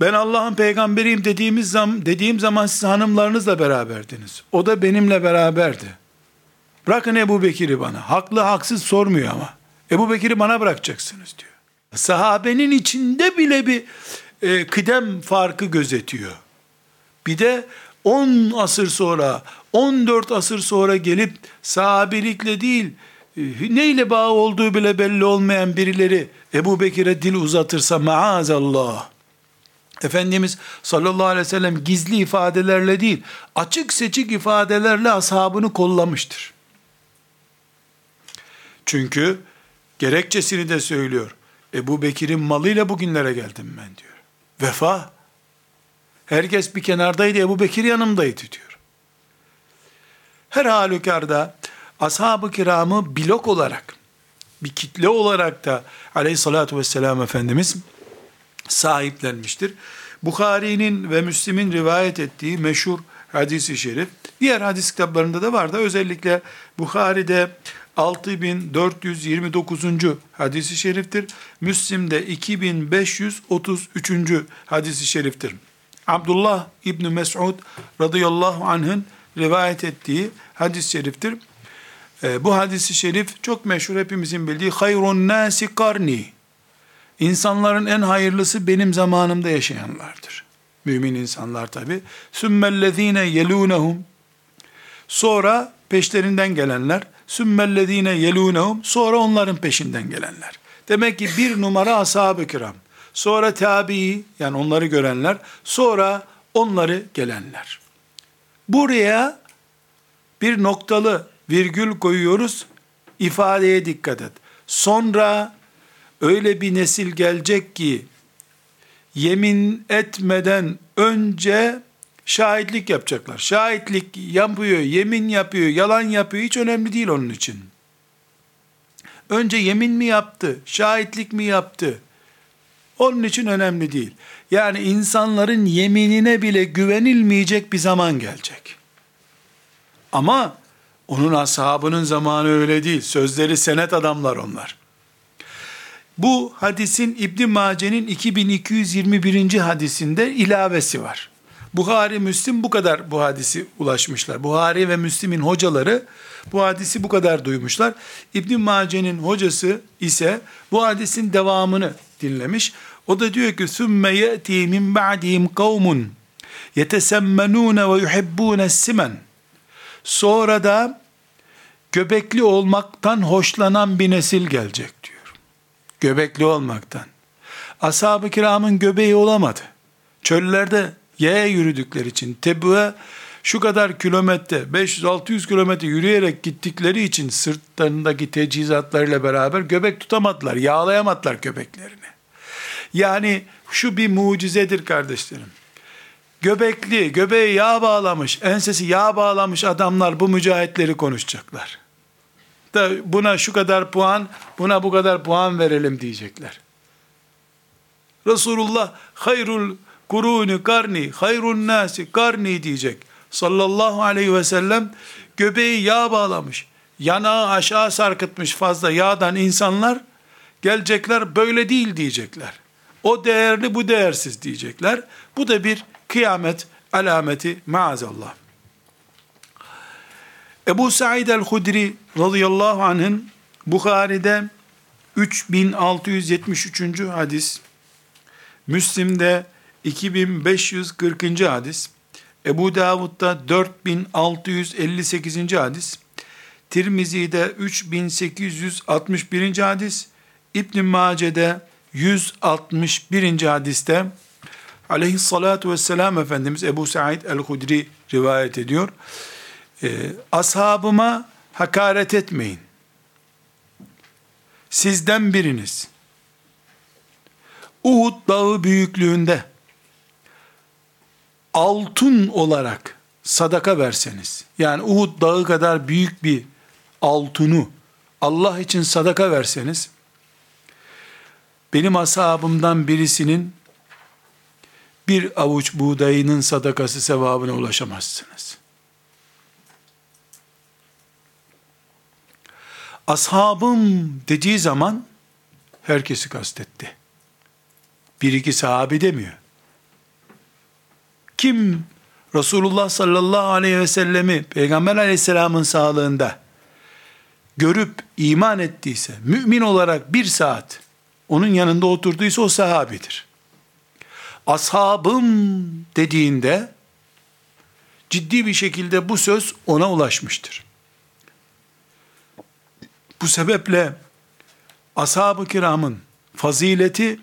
Ben Allah'ın peygamberiyim dediğimiz zaman, dediğim zaman siz hanımlarınızla beraberdiniz. O da benimle beraberdi. Bırakın Ebu Bekir'i bana. Haklı haksız sormuyor ama. Ebu Bekir'i bana bırakacaksınız diyor. Sahabenin içinde bile bir e, kıdem farkı gözetiyor. Bir de 10 asır sonra, 14 asır sonra gelip sahabelikle değil, e, neyle bağ olduğu bile belli olmayan birileri Ebu Bekir'e dil uzatırsa maazallah. Efendimiz sallallahu aleyhi ve sellem gizli ifadelerle değil, açık seçik ifadelerle ashabını kollamıştır. Çünkü gerekçesini de söylüyor. Ebu Bekir'in malıyla bugünlere geldim ben diyor. Vefa. Herkes bir kenardaydı, Ebu Bekir yanımdaydı diyor. Her halükarda ashab-ı kiramı blok olarak, bir kitle olarak da aleyhissalatü vesselam Efendimiz sahiplenmiştir. Bukhari'nin ve Müslim'in rivayet ettiği meşhur hadisi şerif, diğer hadis kitaplarında da var da özellikle Bukhari'de 6429. hadisi şeriftir. Müslim'de 2533. hadisi şeriftir. Abdullah İbni Mes'ud radıyallahu anh'ın rivayet ettiği hadis-i şeriftir. E, bu hadisi şerif çok meşhur hepimizin bildiği hayrun nasi karni. İnsanların en hayırlısı benim zamanımda yaşayanlardır. Mümin insanlar tabi. Sümmellezine yelunehum. Sonra peşlerinden gelenler. Sümmellezine yelunehum. Sonra onların peşinden gelenler. Demek ki bir numara ashab-ı kiram. Sonra tabi yani onları görenler. Sonra onları gelenler. Buraya bir noktalı virgül koyuyoruz. İfadeye dikkat et. Sonra öyle bir nesil gelecek ki yemin etmeden önce şahitlik yapacaklar. Şahitlik yapıyor, yemin yapıyor, yalan yapıyor hiç önemli değil onun için. Önce yemin mi yaptı, şahitlik mi yaptı? Onun için önemli değil. Yani insanların yeminine bile güvenilmeyecek bir zaman gelecek. Ama onun ashabının zamanı öyle değil. Sözleri senet adamlar onlar. Bu hadisin İbn Mace'nin 2221. hadisinde ilavesi var. Buhari, Müslim bu kadar bu hadisi ulaşmışlar. Buhari ve Müslim'in hocaları bu hadisi bu kadar duymuşlar. İbn Mace'nin hocası ise bu hadisin devamını dinlemiş. O da diyor ki sümme yeti min ba'dihim kavmun yetesemmenune ve yuhibbune simen. Sonra da göbekli olmaktan hoşlanan bir nesil gelecek. Göbekli olmaktan. ashab-ı kiramın göbeği olamadı. Çöllerde yaya yürüdükleri için Tebü'ye şu kadar kilometre 500-600 kilometre yürüyerek gittikleri için sırtlarındaki tecihizatlarıyla beraber göbek tutamadılar. Yağlayamadılar göbeklerini. Yani şu bir mucizedir kardeşlerim. Göbekli, göbeği yağ bağlamış, ensesi yağ bağlamış adamlar bu mücahitleri konuşacaklar. Da buna şu kadar puan, buna bu kadar puan verelim diyecekler. Resulullah hayrul kuruni karni, hayrun nasi karni diyecek. Sallallahu aleyhi ve sellem göbeği yağ bağlamış. Yanağı aşağı sarkıtmış fazla yağdan insanlar gelecekler böyle değil diyecekler. O değerli bu değersiz diyecekler. Bu da bir kıyamet alameti maazallah. Ebu Said el-Hudri radıyallahu anh'ın Bukhari'de 3673. hadis, Müslim'de 2540. hadis, Ebu Davud'da 4658. hadis, Tirmizi'de 3861. hadis, İbn Mace'de 161. hadiste aleyhissalatu vesselam Efendimiz Ebu Said el-Hudri rivayet ediyor. Ee, ashabıma hakaret etmeyin. Sizden biriniz Uhud dağı büyüklüğünde altın olarak sadaka verseniz, yani Uhud dağı kadar büyük bir altını Allah için sadaka verseniz, benim ashabımdan birisinin bir avuç buğdayının sadakası sevabına ulaşamazsınız. Ashabım dediği zaman herkesi kastetti. Bir iki sahabi demiyor. Kim Resulullah sallallahu aleyhi ve sellemi Peygamber aleyhisselamın sağlığında görüp iman ettiyse, mümin olarak bir saat onun yanında oturduysa o sahabidir. Ashabım dediğinde ciddi bir şekilde bu söz ona ulaşmıştır. Bu sebeple ashab-ı kiramın fazileti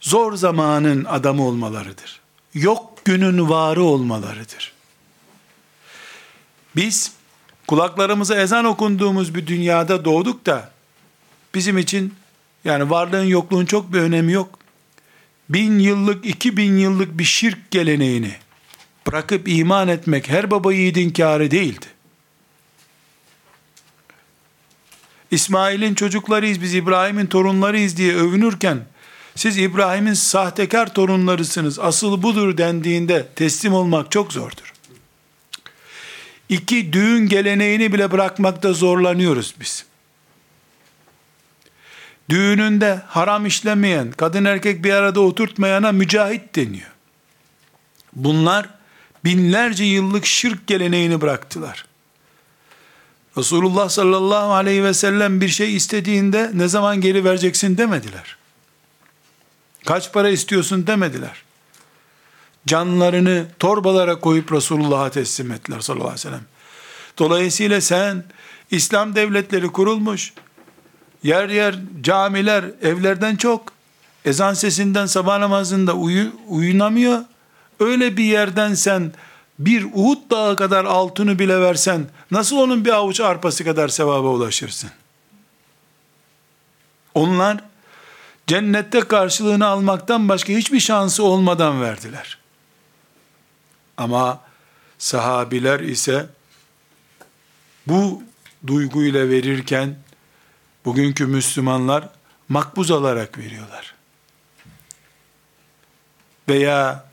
zor zamanın adamı olmalarıdır. Yok günün varı olmalarıdır. Biz kulaklarımıza ezan okunduğumuz bir dünyada doğduk da bizim için yani varlığın yokluğun çok bir önemi yok. Bin yıllık, iki bin yıllık bir şirk geleneğini bırakıp iman etmek her baba yiğidin kârı değildi. İsmail'in çocuklarıyız, biz İbrahim'in torunlarıyız diye övünürken, siz İbrahim'in sahtekar torunlarısınız, asıl budur dendiğinde teslim olmak çok zordur. İki düğün geleneğini bile bırakmakta zorlanıyoruz biz düğününde haram işlemeyen, kadın erkek bir arada oturtmayana mücahit deniyor. Bunlar binlerce yıllık şirk geleneğini bıraktılar. Resulullah sallallahu aleyhi ve sellem bir şey istediğinde ne zaman geri vereceksin demediler. Kaç para istiyorsun demediler. Canlarını torbalara koyup Resulullah'a teslim ettiler sallallahu aleyhi ve sellem. Dolayısıyla sen İslam devletleri kurulmuş, Yer yer camiler evlerden çok. Ezan sesinden sabah namazında uyu, uyunamıyor. Öyle bir yerden sen bir Uhud dağı kadar altını bile versen nasıl onun bir avuç arpası kadar sevaba ulaşırsın? Onlar cennette karşılığını almaktan başka hiçbir şansı olmadan verdiler. Ama sahabiler ise bu duyguyla verirken Bugünkü Müslümanlar makbuz alarak veriyorlar. Veya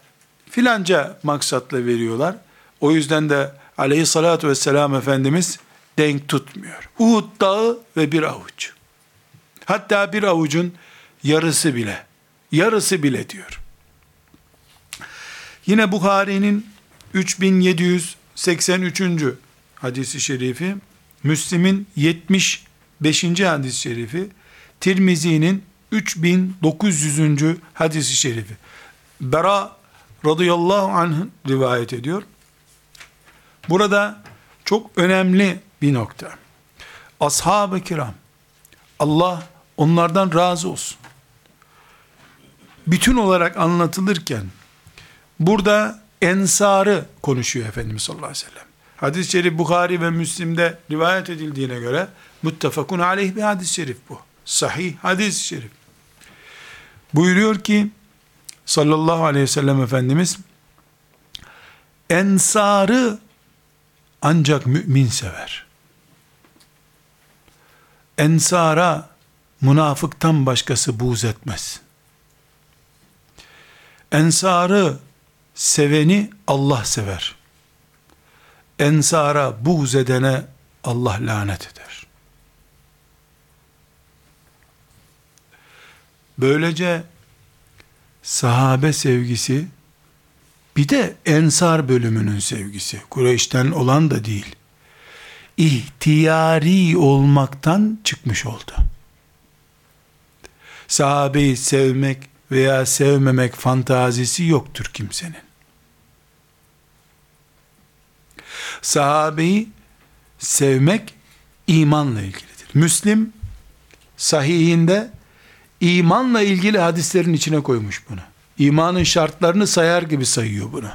filanca maksatla veriyorlar. O yüzden de aleyhissalatü vesselam Efendimiz denk tutmuyor. Uhud dağı ve bir avuç. Hatta bir avucun yarısı bile. Yarısı bile diyor. Yine Bukhari'nin 3783. hadisi şerifi, Müslim'in 70 5. hadis-i şerifi, Tirmizi'nin 3900. hadis-i şerifi. Bera radıyallahu anh rivayet ediyor. Burada çok önemli bir nokta. Ashab-ı kiram, Allah onlardan razı olsun. bütün olarak anlatılırken burada ensarı konuşuyor Efendimiz sallallahu aleyhi ve sellem. Hadis-i şerif Bukhari ve Müslim'de rivayet edildiğine göre muttefakun aleyh bir hadis-i şerif bu. Sahih hadis-i şerif. Buyuruyor ki sallallahu aleyhi ve sellem Efendimiz ensarı ancak mümin sever. Ensara münafıktan başkası buğz etmez. Ensarı seveni Allah sever. Ensara buğz edene Allah lanet eder. Böylece sahabe sevgisi bir de ensar bölümünün sevgisi. Kureyş'ten olan da değil. İhtiyari olmaktan çıkmış oldu. Sahabeyi sevmek veya sevmemek fantazisi yoktur kimsenin. Sahabeyi sevmek imanla ilgilidir. Müslim sahihinde imanla ilgili hadislerin içine koymuş bunu. İmanın şartlarını sayar gibi sayıyor bunu.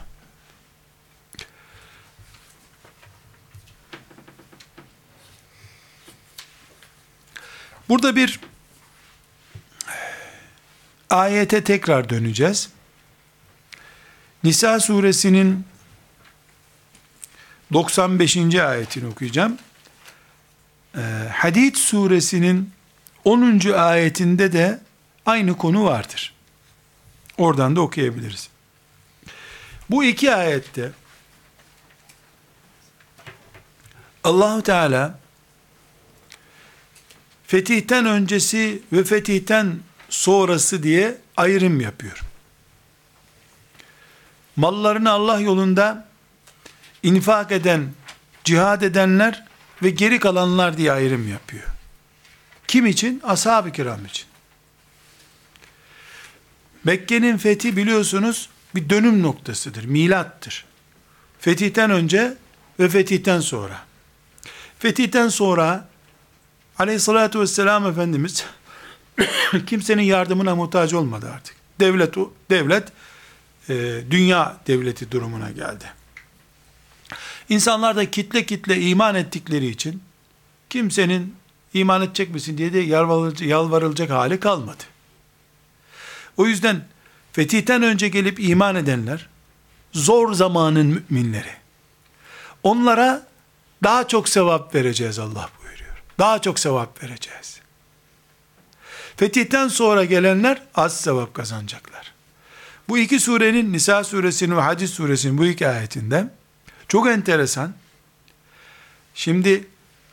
Burada bir ayete tekrar döneceğiz. Nisa suresinin 95. ayetini okuyacağım. Ee, Hadid suresinin 10. ayetinde de aynı konu vardır. Oradan da okuyabiliriz. Bu iki ayette Allahu Teala fetihten öncesi ve fetihten sonrası diye ayrım yapıyor. Mallarını Allah yolunda infak eden, cihad edenler ve geri kalanlar diye ayrım yapıyor. Kim için? Ashab-ı kiram için. Mekke'nin fethi biliyorsunuz bir dönüm noktasıdır, milattır. Fetihten önce ve fetihten sonra. Fetihten sonra aleyhissalatü vesselam Efendimiz kimsenin yardımına muhtaç olmadı artık. Devlet devlet e, dünya devleti durumuna geldi. İnsanlar da kitle kitle iman ettikleri için kimsenin iman edecek misin diye de yalvarılacak, yalvarılacak hali kalmadı. O yüzden fetihten önce gelip iman edenler zor zamanın müminleri. Onlara daha çok sevap vereceğiz Allah buyuruyor. Daha çok sevap vereceğiz. Fetihten sonra gelenler az sevap kazanacaklar. Bu iki surenin Nisa suresinin ve Hadis suresinin bu iki ayetinde çok enteresan. Şimdi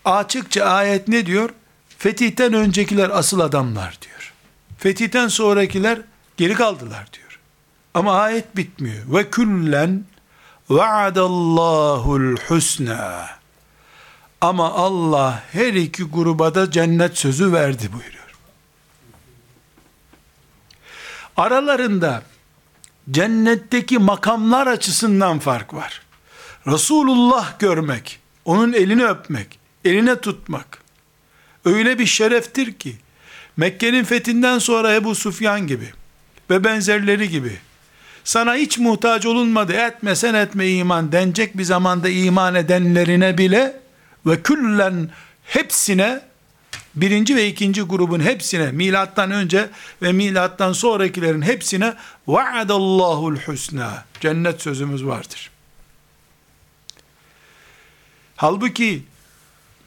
açıkça ayet ne diyor? Fetihten öncekiler asıl adamlar diyor. Fetihten sonrakiler geri kaldılar diyor. Ama ayet bitmiyor. Ve küllen vaadallahu'l husna. Ama Allah her iki gruba da cennet sözü verdi buyuruyor. Aralarında cennetteki makamlar açısından fark var. Resulullah görmek, onun elini öpmek, eline tutmak öyle bir şereftir ki Mekke'nin fethinden sonra Ebu Sufyan gibi ve benzerleri gibi sana hiç muhtaç olunmadı etmesen etme iman denecek bir zamanda iman edenlerine bile ve küllen hepsine birinci ve ikinci grubun hepsine milattan önce ve milattan sonrakilerin hepsine vaadallahu'l husna cennet sözümüz vardır. Halbuki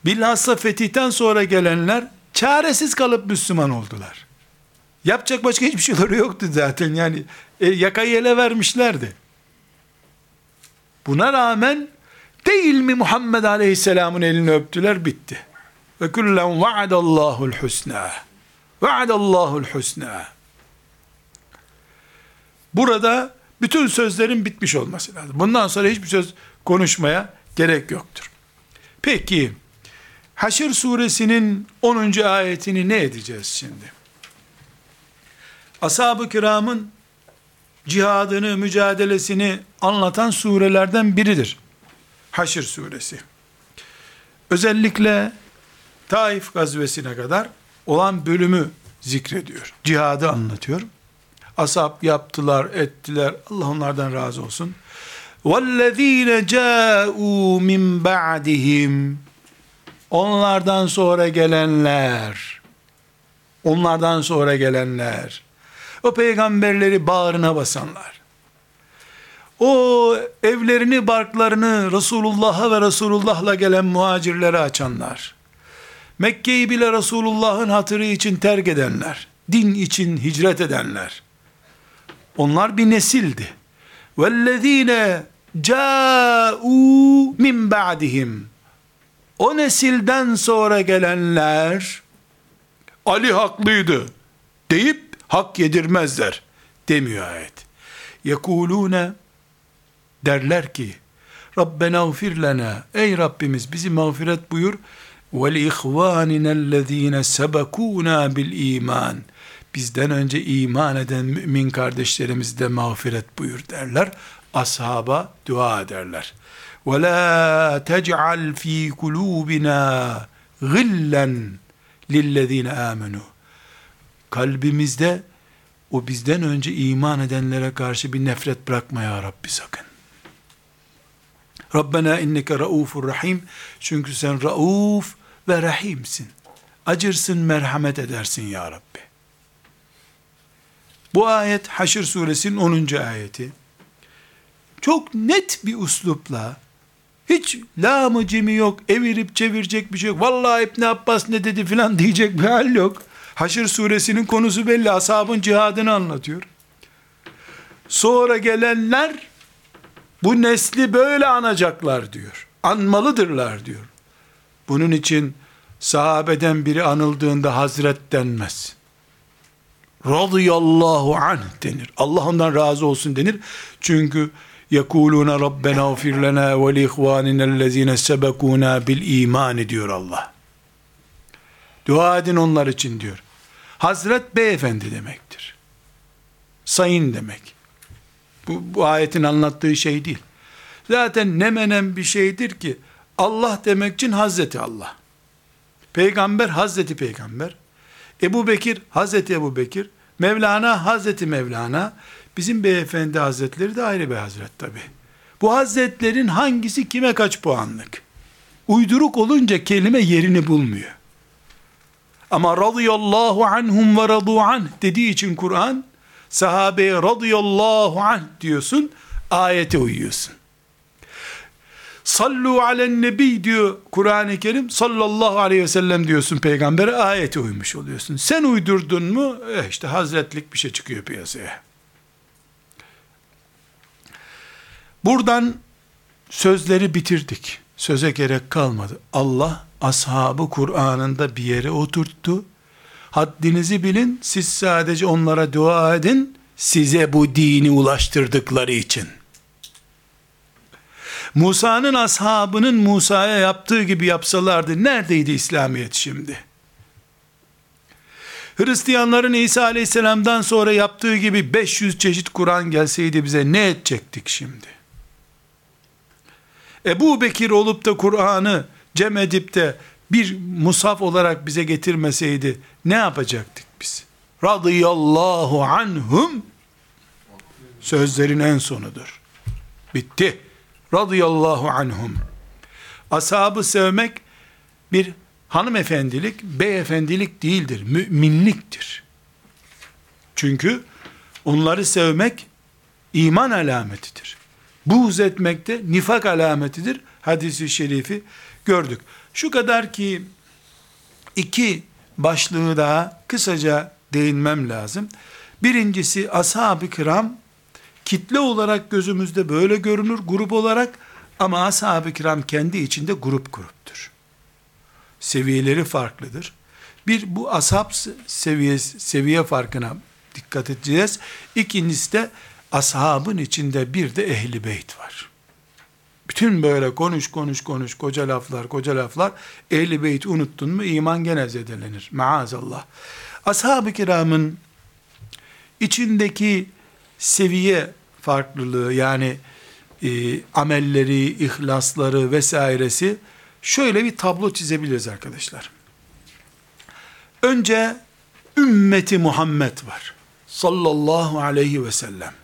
bilhassa fetihten sonra gelenler çaresiz kalıp Müslüman oldular. Yapacak başka hiçbir şeyleri yoktu zaten. Yani e, yakayı ele vermişlerdi. Buna rağmen değil mi Muhammed Aleyhisselam'ın elini öptüler bitti. Ve kullen vaadallahu'l husna. Vaadallahu'l husna. Burada bütün sözlerin bitmiş olması lazım. Bundan sonra hiçbir söz konuşmaya gerek yoktur. Peki Haşr suresinin 10. ayetini ne edeceğiz şimdi? Ashab-ı kiramın cihadını, mücadelesini anlatan surelerden biridir. Haşr suresi. Özellikle Taif gazvesine kadar olan bölümü zikrediyor. Cihadı anlatıyor. Asap yaptılar, ettiler. Allah onlardan razı olsun. وَالَّذ۪ينَ جَاءُوا مِنْ بَعْدِهِمْ Onlardan sonra gelenler, onlardan sonra gelenler, o peygamberleri bağrına basanlar, o evlerini, barklarını Resulullah'a ve Resulullah'la gelen muhacirlere açanlar, Mekke'yi bile Resulullah'ın hatırı için terk edenler, din için hicret edenler, onlar bir nesildi. وَالَّذ۪ينَ جَاءُوا مِنْ بَعْدِهِمْ o nesilden sonra gelenler, Ali haklıydı deyip hak yedirmezler demiyor ayet. Yekulune derler ki Rabbena ufir lena ey Rabbimiz bizi mağfiret buyur. Ve li ihvaninellezine sebekuna bil iman. Bizden önce iman eden mümin kardeşlerimiz de mağfiret buyur derler. Ashaba dua ederler la tec'al fi kulubina gillen lillezine amenu kalbimizde o bizden önce iman edenlere karşı bir nefret bırakma ya Rabbi sakın. Rabbena inneke raufur rahim. Çünkü sen rauf ve rahimsin. Acırsın, merhamet edersin ya Rabbi. Bu ayet Haşr suresinin 10. ayeti. Çok net bir uslupla hiç lamı cimi yok, evirip çevirecek bir şey yok. Vallahi İbn Abbas ne dedi filan diyecek bir hal yok. Haşr suresinin konusu belli. Ashabın cihadını anlatıyor. Sonra gelenler bu nesli böyle anacaklar diyor. Anmalıdırlar diyor. Bunun için sahabeden biri anıldığında hazret denmez. Radıyallahu anh denir. Allah ondan razı olsun denir. Çünkü yekuluna rabbena ufir lena ve li ihvaninellezine sebekuna bil iman diyor Allah. Dua edin onlar için diyor. Hazret beyefendi demektir. Sayın demek. Bu, bu ayetin anlattığı şey değil. Zaten ne menen bir şeydir ki Allah demek için Hazreti Allah. Peygamber Hazreti Peygamber. Ebu Bekir Hazreti Ebu Bekir. Mevlana Hazreti Mevlana. Bizim beyefendi hazretleri de ayrı bir hazret tabi. Bu hazretlerin hangisi kime kaç puanlık? Uyduruk olunca kelime yerini bulmuyor. Ama radıyallahu anhum ve radu anh dediği için Kur'an sahabeye radıyallahu anh diyorsun ayete uyuyorsun. Sallu alen nebi diyor Kur'an-ı Kerim sallallahu aleyhi ve sellem diyorsun peygambere ayete uymuş oluyorsun. Sen uydurdun mu eh işte hazretlik bir şey çıkıyor piyasaya. Buradan sözleri bitirdik. Söze gerek kalmadı. Allah ashabı Kur'an'ında bir yere oturttu. Haddinizi bilin, siz sadece onlara dua edin, size bu dini ulaştırdıkları için. Musa'nın ashabının Musa'ya yaptığı gibi yapsalardı, neredeydi İslamiyet şimdi? Hristiyanların İsa aleyhisselamdan sonra yaptığı gibi 500 çeşit Kur'an gelseydi bize ne edecektik şimdi? Ebu Bekir olup da Kur'an'ı cem edip de bir musaf olarak bize getirmeseydi ne yapacaktık biz? Radıyallahu anhum sözlerin en sonudur. Bitti. Radıyallahu anhum. Ashabı sevmek bir hanımefendilik, beyefendilik değildir. Müminliktir. Çünkü onları sevmek iman alametidir. Buğz etmek de nifak alametidir. Hadisi şerifi gördük. Şu kadar ki iki başlığı daha kısaca değinmem lazım. Birincisi ashab-ı kiram kitle olarak gözümüzde böyle görünür grup olarak ama ashab-ı kiram kendi içinde grup gruptur. Seviyeleri farklıdır. Bir bu ashab seviye, seviye farkına dikkat edeceğiz. İkincisi de ashabın içinde bir de ehli beyt var. Bütün böyle konuş konuş konuş koca laflar koca laflar ehli beyt unuttun mu iman gene zedelenir. Maazallah. Ashab-ı kiramın içindeki seviye farklılığı yani e, amelleri, ihlasları vesairesi şöyle bir tablo çizebiliriz arkadaşlar. Önce ümmeti Muhammed var sallallahu aleyhi ve sellem.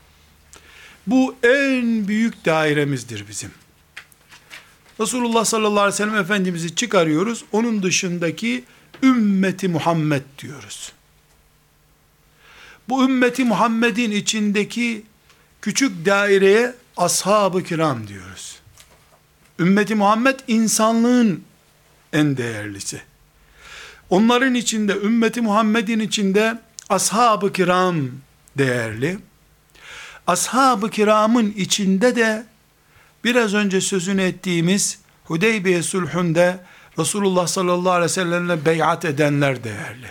Bu en büyük dairemizdir bizim. Resulullah sallallahu aleyhi ve sellem Efendimiz'i çıkarıyoruz. Onun dışındaki ümmeti Muhammed diyoruz. Bu ümmeti Muhammed'in içindeki küçük daireye ashab-ı kiram diyoruz. Ümmeti Muhammed insanlığın en değerlisi. Onların içinde, ümmeti Muhammed'in içinde ashab-ı kiram değerli Ashab-ı kiramın içinde de biraz önce sözünü ettiğimiz Hudeybiye sulhünde Resulullah sallallahu aleyhi ve sellemle beyat edenler değerli.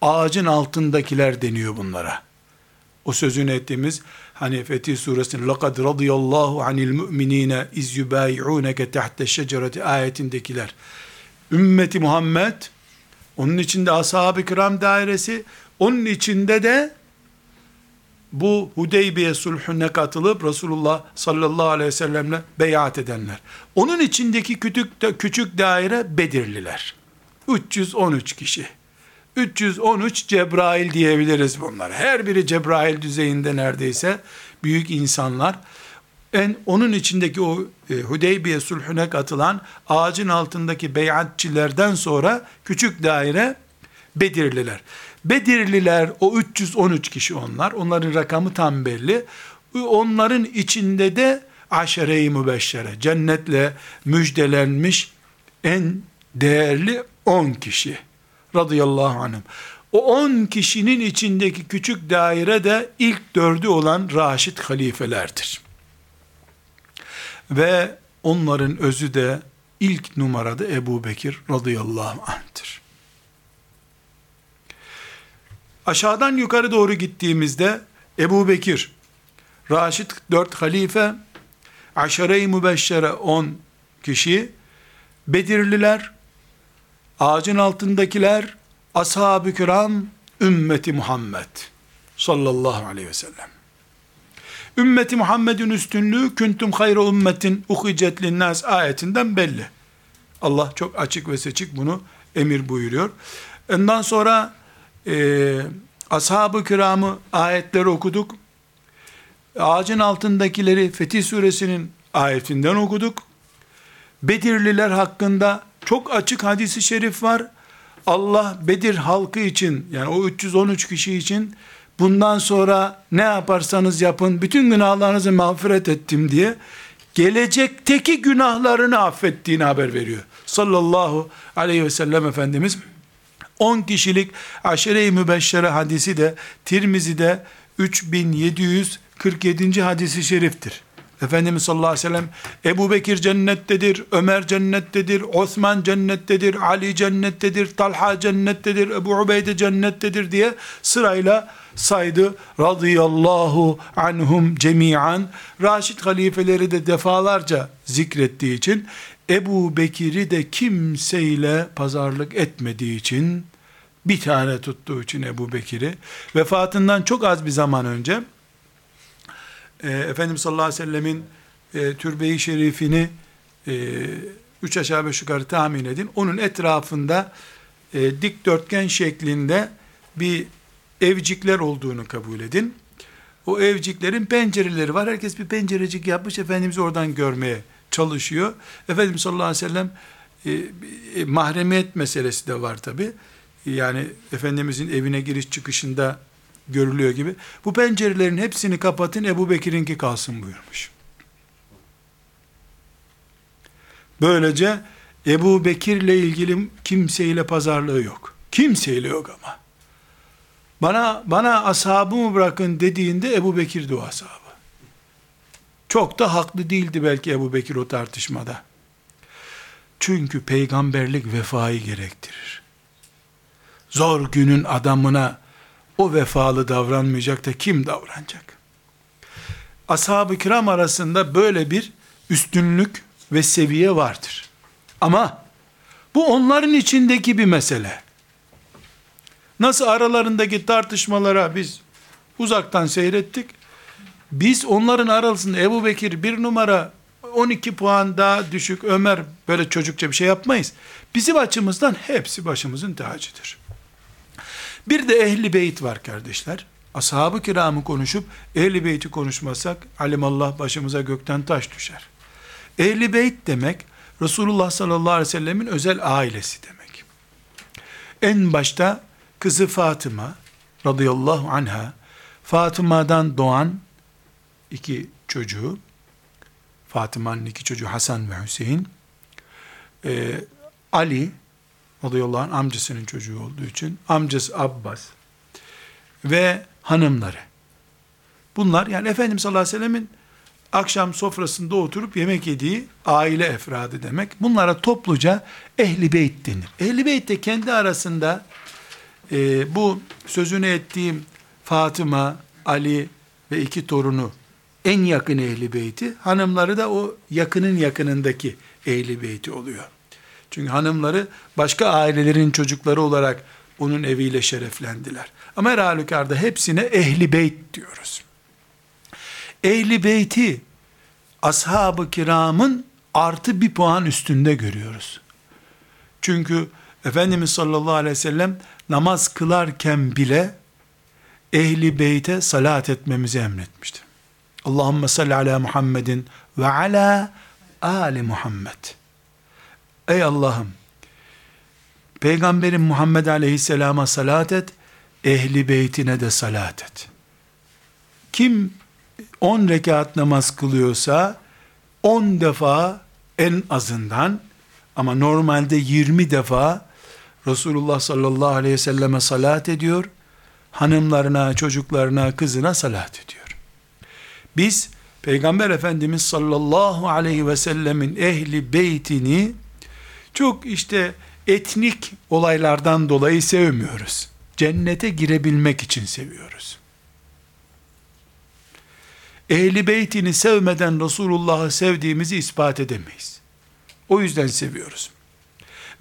Ağacın altındakiler deniyor bunlara. O sözünü ettiğimiz hani Fetih suresinin لَقَدْ رَضِيَ اللّٰهُ عَنِ الْمُؤْمِنِينَ اِذْ يُبَايِعُونَكَ تَحْتَ الشَّجَرَةِ ayetindekiler. Ümmeti Muhammed, onun içinde ashab-ı kiram dairesi, onun içinde de bu Hudeybiye sulhüne katılıp Resulullah sallallahu aleyhi ve sellemle beyat edenler. Onun içindeki küçük, küçük daire Bedirliler. 313 kişi. 313 Cebrail diyebiliriz bunlar. Her biri Cebrail düzeyinde neredeyse büyük insanlar. En onun içindeki o e, Hudeybiye sulhüne katılan ağacın altındaki beyatçilerden sonra küçük daire Bedirliler. Bedirliler o 313 kişi onlar. Onların rakamı tam belli. Onların içinde de aşere-i mübeşşere, cennetle müjdelenmiş en değerli 10 kişi. Radıyallahu anhüm. O 10 kişinin içindeki küçük daire de ilk dördü olan Raşid halifelerdir. Ve onların özü de ilk numarada Ebu Bekir radıyallahu anh'tır. Aşağıdan yukarı doğru gittiğimizde Ebu Bekir, Raşid dört halife, Aşere-i Mübeşşere on kişi, Bedirliler, ağacın altındakiler, ashab-ı kiram, ümmeti Muhammed sallallahu aleyhi ve sellem. Ümmeti Muhammed'in üstünlüğü küntüm hayra ümmetin uhicet linnas ayetinden belli. Allah çok açık ve seçik bunu emir buyuruyor. Ondan sonra e, ashab-ı kiramı ayetleri okuduk. Ağacın altındakileri Fetih suresinin ayetinden okuduk. Bedirliler hakkında çok açık hadisi şerif var. Allah Bedir halkı için yani o 313 kişi için bundan sonra ne yaparsanız yapın bütün günahlarınızı mağfiret ettim diye gelecekteki günahlarını affettiğini haber veriyor. Sallallahu aleyhi ve sellem Efendimiz 10 kişilik aşire-i mübeşşere hadisi de Tirmizi'de 3747. hadisi şeriftir. Efendimiz sallallahu aleyhi ve sellem Ebu Bekir cennettedir, Ömer cennettedir, Osman cennettedir, Ali cennettedir, Talha cennettedir, Ebu Ubeyde cennettedir diye sırayla saydı. Radıyallahu anhum cemiyan. Raşid halifeleri de defalarca zikrettiği için Ebu Bekir'i de kimseyle pazarlık etmediği için bir tane tuttuğu için Ebu Bekir'i vefatından çok az bir zaman önce e, Efendimiz sallallahu aleyhi ve sellemin e, türbeyi şerifini e, üç aşağı beş yukarı tahmin edin. Onun etrafında e, dikdörtgen şeklinde bir evcikler olduğunu kabul edin. O evciklerin pencereleri var. Herkes bir pencerecik yapmış. Efendimiz oradan görmeye çalışıyor. Efendimiz sallallahu aleyhi ve sellem e, e, mahremiyet meselesi de var tabi. Yani Efendimizin evine giriş çıkışında görülüyor gibi. Bu pencerelerin hepsini kapatın Ebu Bekir'inki kalsın buyurmuş. Böylece Ebu Bekir'le ilgili kimseyle pazarlığı yok. Kimseyle yok ama. Bana bana ashabımı bırakın dediğinde Ebu Bekir'di o ashabı. Çok da haklı değildi belki Ebu Bekir o tartışmada. Çünkü peygamberlik vefayı gerektirir. Zor günün adamına o vefalı davranmayacak da kim davranacak? Ashab-ı kiram arasında böyle bir üstünlük ve seviye vardır. Ama bu onların içindeki bir mesele. Nasıl aralarındaki tartışmalara biz uzaktan seyrettik. Biz onların arasında Ebu Bekir bir numara 12 puan daha düşük Ömer böyle çocukça bir şey yapmayız. Bizim açımızdan hepsi başımızın tacıdır. Bir de ehli beyt var kardeşler. ashab-ı kiramı konuşup ehli beyti konuşmasak alimallah başımıza gökten taş düşer. Ehli beyt demek Resulullah sallallahu aleyhi ve sellemin özel ailesi demek. En başta kızı Fatıma radıyallahu anha Fatıma'dan doğan iki çocuğu Fatıma'nın iki çocuğu Hasan ve Hüseyin ee, Ali radıyallahu anh amcasının çocuğu olduğu için amcası Abbas ve hanımları. Bunlar yani Efendimiz sallallahu aleyhi ve sellemin akşam sofrasında oturup yemek yediği aile efradı demek. Bunlara topluca ehli beyt denir. Ehli beyt de kendi arasında e, bu sözünü ettiğim Fatıma, Ali ve iki torunu en yakın ehli beyti, hanımları da o yakının yakınındaki ehli beyti oluyor. Çünkü hanımları başka ailelerin çocukları olarak onun eviyle şereflendiler. Ama her halükarda hepsine ehli beyt diyoruz. Ehli beyti ashab-ı kiramın artı bir puan üstünde görüyoruz. Çünkü Efendimiz sallallahu aleyhi ve sellem namaz kılarken bile ehli beyte salat etmemizi emretmiştir. Allahümme salli ala Muhammedin ve ala ali Muhammed. Ey Allah'ım, Peygamberin Muhammed aleyhisselama salat et, ehli beytine de salat et. Kim 10 rekat namaz kılıyorsa 10 defa en azından ama normalde 20 defa Resulullah sallallahu aleyhi ve selleme salat ediyor. Hanımlarına, çocuklarına, kızına salat ediyor. Biz Peygamber Efendimiz sallallahu aleyhi ve sellemin ehli beytini çok işte etnik olaylardan dolayı sevmiyoruz. Cennete girebilmek için seviyoruz. Ehli beytini sevmeden Resulullah'ı sevdiğimizi ispat edemeyiz. O yüzden seviyoruz.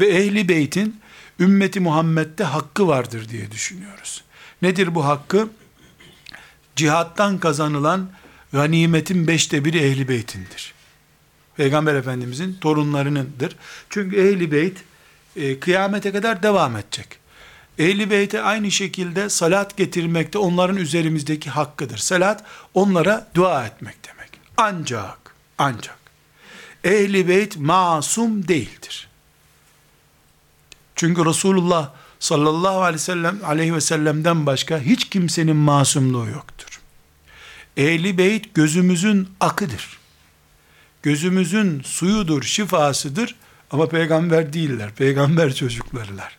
Ve ehli beytin ümmeti Muhammed'de hakkı vardır diye düşünüyoruz. Nedir bu hakkı? Cihattan kazanılan ganimetin beşte biri ehli beytindir. Peygamber Efendimizin torunlarınındır. Çünkü ehli beyt e, kıyamete kadar devam edecek. Ehli beyte aynı şekilde salat getirmek de onların üzerimizdeki hakkıdır. Salat onlara dua etmek demek. Ancak, ancak ehli beyt masum değildir. Çünkü Resulullah sallallahu aleyhi ve sellem aleyhi ve sellem'den başka hiç kimsenin masumluğu yoktur. Ehli beyt gözümüzün akıdır. Gözümüzün suyudur, şifasıdır ama peygamber değiller. Peygamber çocuklarılar.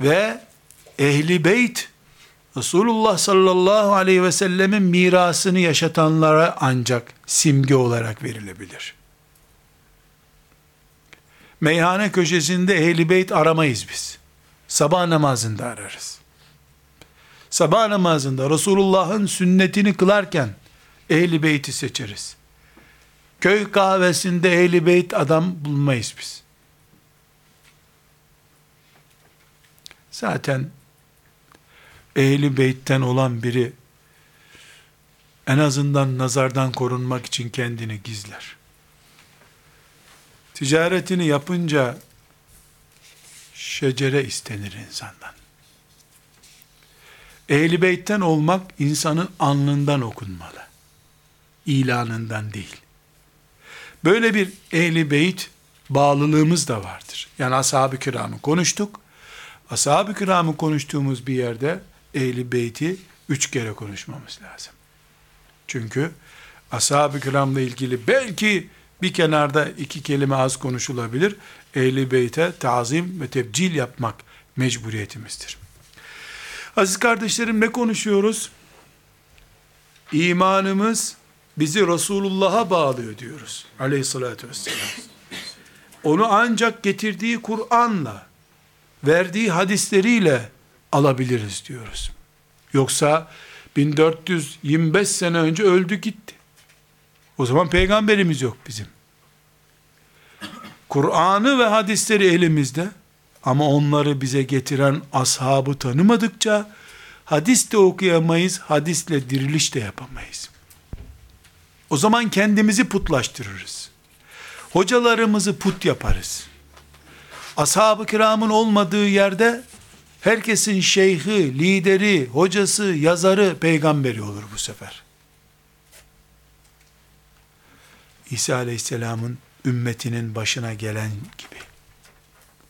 Ve ehli beyt Resulullah sallallahu aleyhi ve sellemin mirasını yaşatanlara ancak simge olarak verilebilir. Meyhane köşesinde ehli beyt aramayız biz. Sabah namazında ararız. Sabah namazında Resulullah'ın sünnetini kılarken ehli beyti seçeriz. Köy kahvesinde ehli beyt adam bulmayız biz. Zaten ehli beytten olan biri en azından nazardan korunmak için kendini gizler. Ticaretini yapınca şecere istenir insandan. Ehli beytten olmak insanın alnından okunmalı. İlanından değil. Böyle bir ehli beyt bağlılığımız da vardır. Yani ashab-ı kiramı konuştuk. Ashab-ı kiramı konuştuğumuz bir yerde ehli beyti üç kere konuşmamız lazım. Çünkü ashab-ı kiramla ilgili belki bir kenarda iki kelime az konuşulabilir. Ehli beyte tazim ve tebcil yapmak mecburiyetimizdir. Aziz kardeşlerim ne konuşuyoruz? İmanımız bizi Resulullah'a bağlıyor diyoruz. Aleyhissalatü vesselam. Onu ancak getirdiği Kur'an'la, verdiği hadisleriyle alabiliriz diyoruz. Yoksa 1425 sene önce öldü gitti. O zaman peygamberimiz yok bizim. Kur'an'ı ve hadisleri elimizde ama onları bize getiren ashabı tanımadıkça hadis de okuyamayız, hadisle diriliş de yapamayız. O zaman kendimizi putlaştırırız. Hocalarımızı put yaparız. Ashab-ı kiramın olmadığı yerde Herkesin şeyhi, lideri, hocası, yazarı, peygamberi olur bu sefer. İsa Aleyhisselam'ın ümmetinin başına gelen gibi.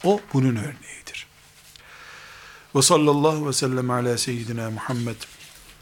O bunun örneğidir. Ve sallallahu ve sellem ala seyyidina Muhammed